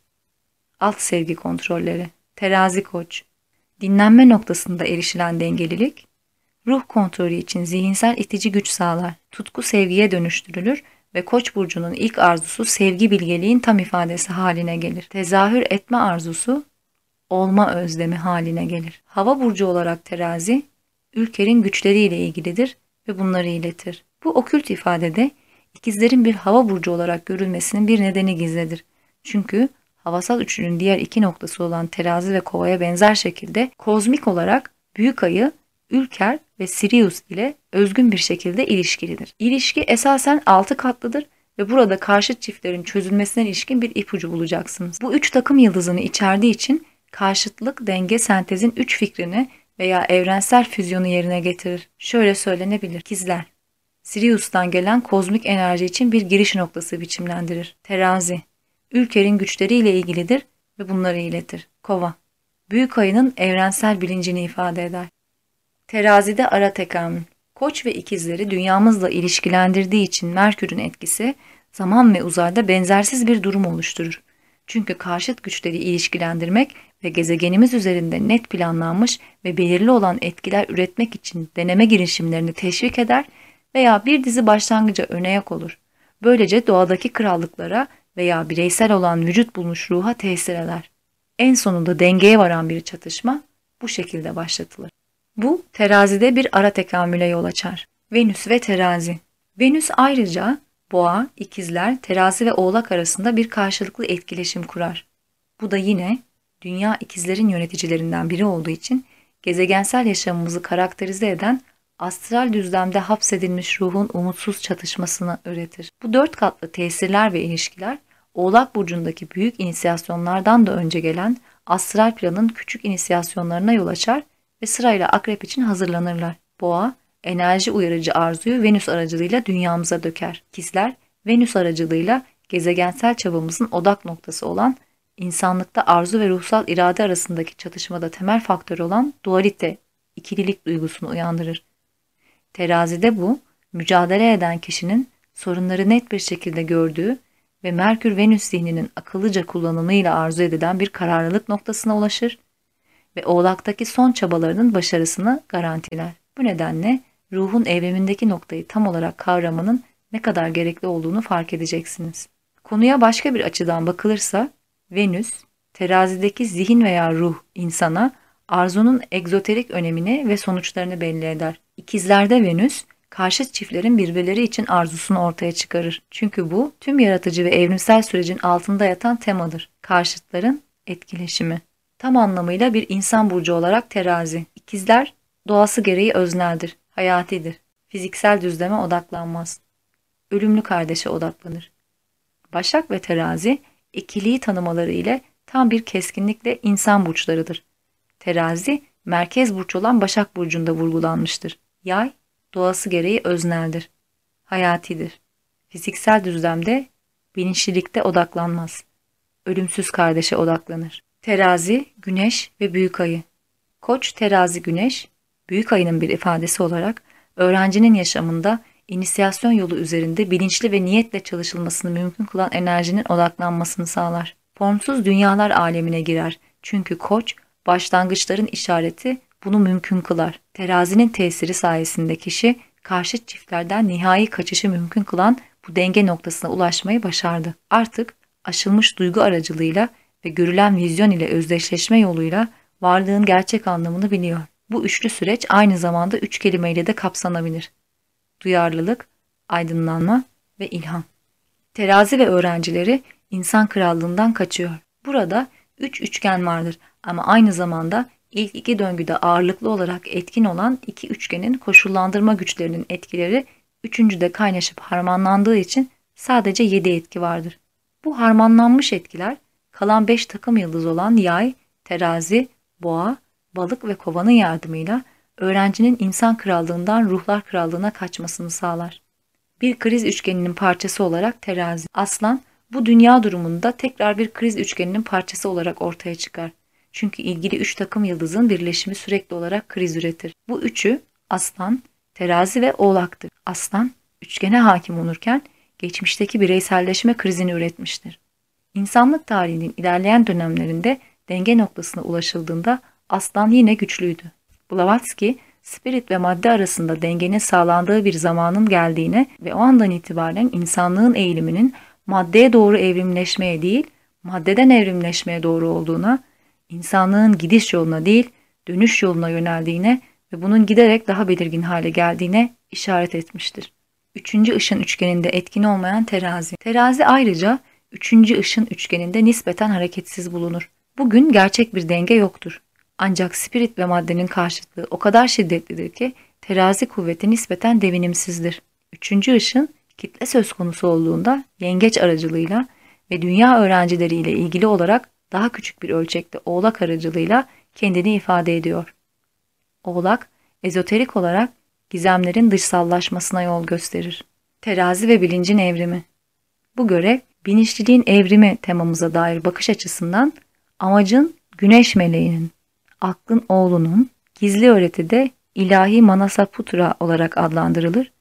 Alt sevgi kontrolleri. Terazi koç. Dinlenme noktasında erişilen dengelilik, ruh kontrolü için zihinsel itici güç sağlar. Tutku sevgiye dönüştürülür ve Koç burcunun ilk arzusu sevgi bilgeliğin tam ifadesi haline gelir. Tezahür etme arzusu olma özlemi haline gelir. Hava burcu olarak terazi, ülkenin güçleriyle ilgilidir ve bunları iletir. Bu okült ifadede ikizlerin bir hava burcu olarak görülmesinin bir nedeni gizlidir. Çünkü havasal üçlünün diğer iki noktası olan terazi ve kovaya benzer şekilde kozmik olarak büyük ayı, ülker ve Sirius ile özgün bir şekilde ilişkilidir. İlişki esasen altı katlıdır ve burada karşıt çiftlerin çözülmesine ilişkin bir ipucu bulacaksınız. Bu üç takım yıldızını içerdiği için karşıtlık, denge, sentezin üç fikrini veya evrensel füzyonu yerine getirir. Şöyle söylenebilir. Kizler. Sirius'tan gelen kozmik enerji için bir giriş noktası biçimlendirir. Terazi. Ülkerin güçleriyle ilgilidir ve bunları iletir. Kova. Büyük ayının evrensel bilincini ifade eder. Terazide ara tekamül. Koç ve ikizleri dünyamızla ilişkilendirdiği için Merkür'ün etkisi zaman ve uzayda benzersiz bir durum oluşturur. Çünkü karşıt güçleri ilişkilendirmek ve gezegenimiz üzerinde net planlanmış ve belirli olan etkiler üretmek için deneme girişimlerini teşvik eder veya bir dizi başlangıca önayak olur. Böylece doğadaki krallıklara veya bireysel olan vücut bulmuş ruha tesir eder. En sonunda dengeye varan bir çatışma bu şekilde başlatılır. Bu terazide bir ara tekamüle yol açar. Venüs ve terazi. Venüs ayrıca boğa, ikizler, terazi ve oğlak arasında bir karşılıklı etkileşim kurar. Bu da yine dünya ikizlerin yöneticilerinden biri olduğu için gezegensel yaşamımızı karakterize eden astral düzlemde hapsedilmiş ruhun umutsuz çatışmasını öğretir. Bu dört katlı tesirler ve ilişkiler Oğlak Burcu'ndaki büyük inisiyasyonlardan da önce gelen astral planın küçük inisiyasyonlarına yol açar ve sırayla akrep için hazırlanırlar. Boğa, enerji uyarıcı arzuyu Venüs aracılığıyla dünyamıza döker. İkizler, Venüs aracılığıyla gezegensel çabamızın odak noktası olan insanlıkta arzu ve ruhsal irade arasındaki çatışmada temel faktör olan dualite, ikililik duygusunu uyandırır. Terazide bu, mücadele eden kişinin sorunları net bir şekilde gördüğü ve Merkür-Venüs zihninin akıllıca kullanımıyla arzu edilen bir kararlılık noktasına ulaşır ve Oğlak'taki son çabalarının başarısını garantiler. Bu nedenle ruhun evrimindeki noktayı tam olarak kavramanın ne kadar gerekli olduğunu fark edeceksiniz. Konuya başka bir açıdan bakılırsa Venüs, terazideki zihin veya ruh insana arzunun egzoterik önemini ve sonuçlarını belli eder. İkizlerde Venüs, karşıt çiftlerin birbirleri için arzusunu ortaya çıkarır. Çünkü bu tüm yaratıcı ve evrimsel sürecin altında yatan temadır. Karşıtların etkileşimi. Tam anlamıyla bir insan burcu olarak terazi. İkizler doğası gereği özneldir, hayatidir. Fiziksel düzleme odaklanmaz. Ölümlü kardeşe odaklanır. Başak ve terazi ikiliği tanımaları ile tam bir keskinlikle insan burçlarıdır. Terazi merkez burç olan Başak burcunda vurgulanmıştır. Yay doğası gereği özneldir. Hayatidir. Fiziksel düzlemde bilinçlilikte odaklanmaz. Ölümsüz kardeşe odaklanır. Terazi, güneş ve büyük ayı. Koç, terazi, güneş, büyük ayının bir ifadesi olarak öğrencinin yaşamında inisiyasyon yolu üzerinde bilinçli ve niyetle çalışılmasını mümkün kılan enerjinin odaklanmasını sağlar. Formsuz dünyalar alemine girer. Çünkü koç, başlangıçların işareti bunu mümkün kılar. Terazinin tesiri sayesinde kişi karşıt çiftlerden nihai kaçışı mümkün kılan bu denge noktasına ulaşmayı başardı. Artık aşılmış duygu aracılığıyla ve görülen vizyon ile özdeşleşme yoluyla varlığın gerçek anlamını biliyor. Bu üçlü süreç aynı zamanda üç kelimeyle de kapsanabilir. Duyarlılık, aydınlanma ve ilham. Terazi ve öğrencileri insan krallığından kaçıyor. Burada üç üçgen vardır ama aynı zamanda ilk iki döngüde ağırlıklı olarak etkin olan iki üçgenin koşullandırma güçlerinin etkileri üçüncüde kaynaşıp harmanlandığı için sadece yedi etki vardır. Bu harmanlanmış etkiler kalan beş takım yıldız olan yay, terazi, boğa, balık ve kovanın yardımıyla öğrencinin insan krallığından ruhlar krallığına kaçmasını sağlar. Bir kriz üçgeninin parçası olarak terazi, aslan bu dünya durumunda tekrar bir kriz üçgeninin parçası olarak ortaya çıkar. Çünkü ilgili üç takım yıldızın birleşimi sürekli olarak kriz üretir. Bu üçü aslan, terazi ve oğlaktır. Aslan üçgene hakim olurken geçmişteki bireyselleşme krizini üretmiştir. İnsanlık tarihinin ilerleyen dönemlerinde denge noktasına ulaşıldığında aslan yine güçlüydü. Blavatsky, spirit ve madde arasında dengenin sağlandığı bir zamanın geldiğine ve o andan itibaren insanlığın eğiliminin maddeye doğru evrimleşmeye değil, maddeden evrimleşmeye doğru olduğuna, insanlığın gidiş yoluna değil, dönüş yoluna yöneldiğine ve bunun giderek daha belirgin hale geldiğine işaret etmiştir. Üçüncü ışın üçgeninde etkin olmayan terazi. Terazi ayrıca üçüncü ışın üçgeninde nispeten hareketsiz bulunur. Bugün gerçek bir denge yoktur. Ancak spirit ve maddenin karşıtlığı o kadar şiddetlidir ki terazi kuvveti nispeten devinimsizdir. Üçüncü ışın kitle söz konusu olduğunda yengeç aracılığıyla ve dünya öğrencileriyle ilgili olarak daha küçük bir ölçekte oğlak aracılığıyla kendini ifade ediyor. Oğlak, ezoterik olarak gizemlerin dışsallaşmasına yol gösterir. Terazi ve bilincin evrimi. Bu görev, bilinçliliğin evrimi temamıza dair bakış açısından amacın güneş meleğinin, aklın oğlunun gizli öğretide ilahi Manasaputra olarak adlandırılır,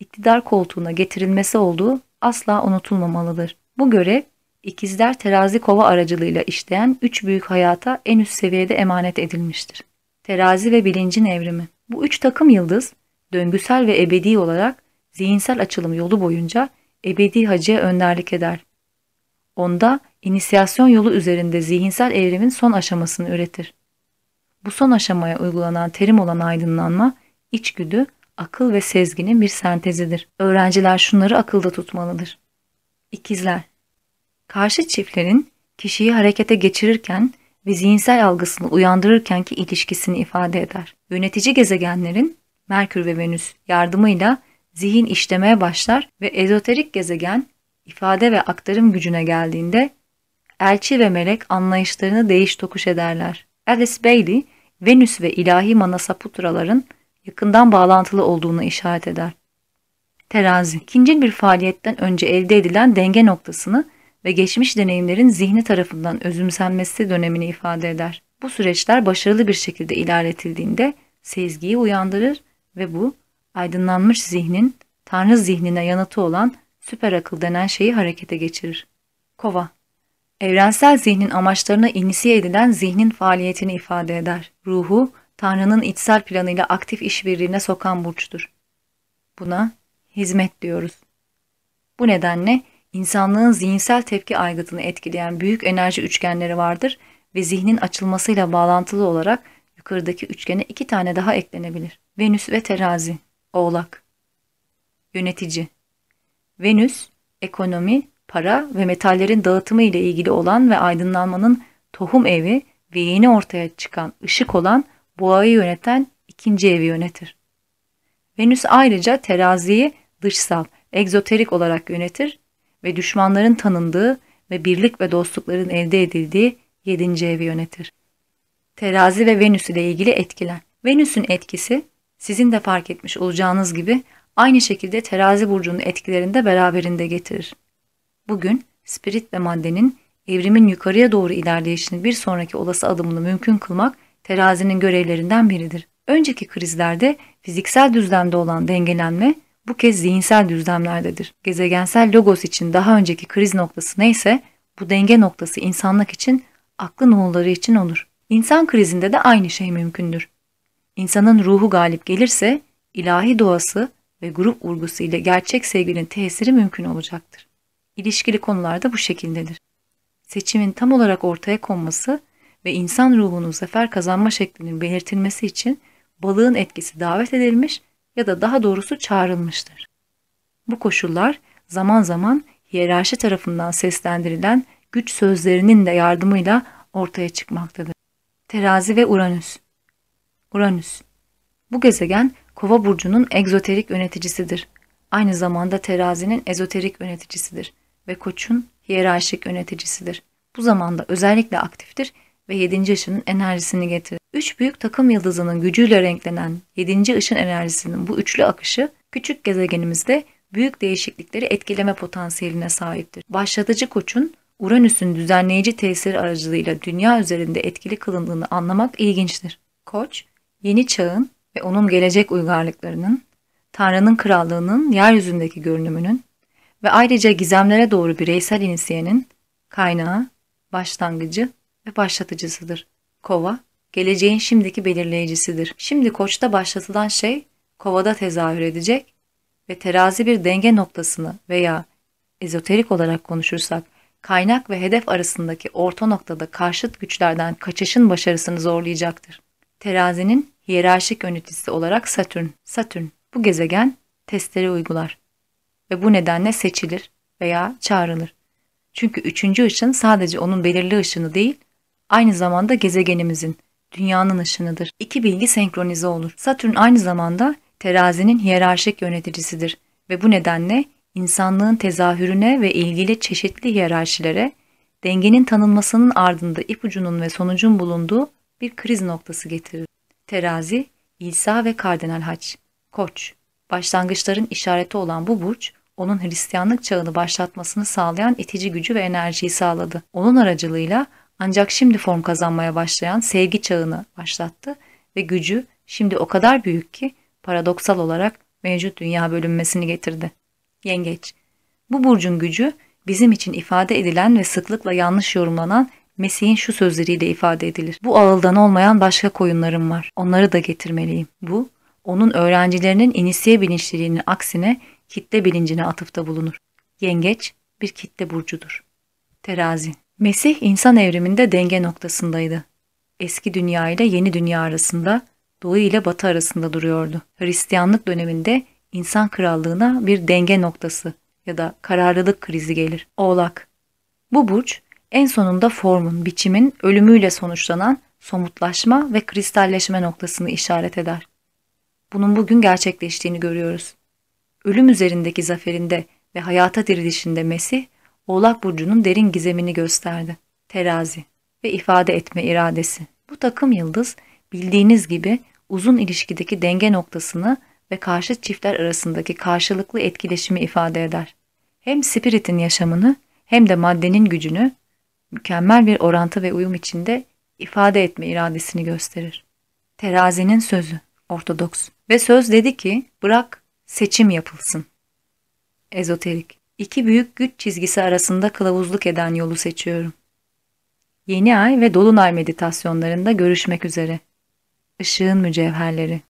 iktidar koltuğuna getirilmesi olduğu asla unutulmamalıdır. Bu görev ikizler terazi kova aracılığıyla işleyen üç büyük hayata en üst seviyede emanet edilmiştir. Terazi ve bilincin evrimi. Bu üç takım yıldız döngüsel ve ebedi olarak zihinsel açılım yolu boyunca ebedi hacıya önderlik eder. Onda inisiyasyon yolu üzerinde zihinsel evrimin son aşamasını üretir. Bu son aşamaya uygulanan terim olan aydınlanma, içgüdü, akıl ve sezginin bir sentezidir. Öğrenciler şunları akılda tutmalıdır. İkizler Karşı çiftlerin kişiyi harekete geçirirken ve zihinsel algısını uyandırırkenki ilişkisini ifade eder. Yönetici gezegenlerin Merkür ve Venüs yardımıyla zihin işlemeye başlar ve ezoterik gezegen ifade ve aktarım gücüne geldiğinde elçi ve melek anlayışlarını değiş tokuş ederler. Alice Bailey, Venüs ve ilahi Manasaputraların yakından bağlantılı olduğunu işaret eder. Terazi, ikinci bir faaliyetten önce elde edilen denge noktasını ve geçmiş deneyimlerin zihni tarafından özümsenmesi dönemini ifade eder. Bu süreçler başarılı bir şekilde ilerletildiğinde sezgiyi uyandırır ve bu aydınlanmış zihnin Tanrı zihnine yanıtı olan süper akıl denen şeyi harekete geçirir. Kova Evrensel zihnin amaçlarına inisiye edilen zihnin faaliyetini ifade eder. Ruhu, Tanrı'nın içsel planıyla aktif işbirliğine sokan burçtur. Buna hizmet diyoruz. Bu nedenle insanlığın zihinsel tepki aygıtını etkileyen büyük enerji üçgenleri vardır ve zihnin açılmasıyla bağlantılı olarak yukarıdaki üçgene iki tane daha eklenebilir. Venüs ve terazi, oğlak. Yönetici. Venüs, ekonomi, para ve metallerin dağıtımı ile ilgili olan ve aydınlanmanın tohum evi ve yeni ortaya çıkan ışık olan boğayı yöneten ikinci evi yönetir. Venüs ayrıca teraziyi dışsal, egzoterik olarak yönetir ve düşmanların tanındığı ve birlik ve dostlukların elde edildiği yedinci evi yönetir. Terazi ve Venüs ile ilgili etkiler. Venüs'ün etkisi sizin de fark etmiş olacağınız gibi aynı şekilde terazi burcunun etkilerini de beraberinde getirir. Bugün spirit ve maddenin evrimin yukarıya doğru ilerleyişini bir sonraki olası adımını mümkün kılmak terazinin görevlerinden biridir. Önceki krizlerde fiziksel düzlemde olan dengelenme bu kez zihinsel düzlemlerdedir. Gezegensel logos için daha önceki kriz noktası neyse bu denge noktası insanlık için aklı oğulları için olur. İnsan krizinde de aynı şey mümkündür. İnsanın ruhu galip gelirse ilahi doğası ve grup vurgusu ile gerçek sevginin tesiri mümkün olacaktır. İlişkili konular da bu şekildedir. Seçimin tam olarak ortaya konması ve insan ruhunun zafer kazanma şeklinin belirtilmesi için balığın etkisi davet edilmiş ya da daha doğrusu çağrılmıştır. Bu koşullar zaman zaman hiyerarşi tarafından seslendirilen güç sözlerinin de yardımıyla ortaya çıkmaktadır. Terazi ve Uranüs Uranüs Bu gezegen Kova burcunun egzoterik yöneticisidir. Aynı zamanda terazinin ezoterik yöneticisidir ve koçun hiyerarşik yöneticisidir. Bu zamanda özellikle aktiftir ve 7. ışının enerjisini getirir. Üç büyük takım yıldızının gücüyle renklenen 7. ışın enerjisinin bu üçlü akışı küçük gezegenimizde büyük değişiklikleri etkileme potansiyeline sahiptir. Başlatıcı koçun Uranüs'ün düzenleyici tesiri aracılığıyla dünya üzerinde etkili kılındığını anlamak ilginçtir. Koç, yeni çağın ve onun gelecek uygarlıklarının, Tanrı'nın krallığının yeryüzündeki görünümünün ve ayrıca gizemlere doğru bireysel inisiyenin kaynağı, başlangıcı ve başlatıcısıdır. Kova, geleceğin şimdiki belirleyicisidir. Şimdi koçta başlatılan şey kovada tezahür edecek ve terazi bir denge noktasını veya ezoterik olarak konuşursak kaynak ve hedef arasındaki orta noktada karşıt güçlerden kaçışın başarısını zorlayacaktır. Terazinin hiyerarşik yöneticisi olarak Satürn. Satürn bu gezegen testleri uygular ve bu nedenle seçilir veya çağrılır. Çünkü üçüncü ışın sadece onun belirli ışını değil, aynı zamanda gezegenimizin, dünyanın ışınıdır. İki bilgi senkronize olur. Satürn aynı zamanda terazinin hiyerarşik yöneticisidir ve bu nedenle insanlığın tezahürüne ve ilgili çeşitli hiyerarşilere dengenin tanınmasının ardında ipucunun ve sonucun bulunduğu bir kriz noktası getirir. Terazi, İsa ve Kardinal Haç, Koç, başlangıçların işareti olan bu burç, onun Hristiyanlık çağını başlatmasını sağlayan itici gücü ve enerjiyi sağladı. Onun aracılığıyla ancak şimdi form kazanmaya başlayan sevgi çağını başlattı ve gücü şimdi o kadar büyük ki paradoksal olarak mevcut dünya bölünmesini getirdi. Yengeç. Bu burcun gücü bizim için ifade edilen ve sıklıkla yanlış yorumlanan Mesih'in şu sözleriyle ifade edilir. Bu ağıldan olmayan başka koyunlarım var. Onları da getirmeliyim. Bu, onun öğrencilerinin inisiye bilinçliliğinin aksine kitle bilincine atıfta bulunur. Yengeç bir kitle burcudur. Terazi. Mesih insan evriminde denge noktasındaydı. Eski dünya ile yeni dünya arasında, doğu ile batı arasında duruyordu. Hristiyanlık döneminde insan krallığına bir denge noktası ya da kararlılık krizi gelir. Oğlak. Bu burç en sonunda formun, biçimin ölümüyle sonuçlanan somutlaşma ve kristalleşme noktasını işaret eder. Bunun bugün gerçekleştiğini görüyoruz. Ölüm üzerindeki zaferinde ve hayata dirilişinde Mesih, Oğlak Burcu'nun derin gizemini gösterdi. Terazi ve ifade etme iradesi. Bu takım yıldız bildiğiniz gibi uzun ilişkideki denge noktasını ve karşıt çiftler arasındaki karşılıklı etkileşimi ifade eder. Hem spiritin yaşamını hem de maddenin gücünü mükemmel bir orantı ve uyum içinde ifade etme iradesini gösterir. Terazinin sözü, ortodoks. Ve söz dedi ki, bırak seçim yapılsın. Ezoterik. İki büyük güç çizgisi arasında kılavuzluk eden yolu seçiyorum. Yeni ay ve dolunay meditasyonlarında görüşmek üzere. Işığın mücevherleri.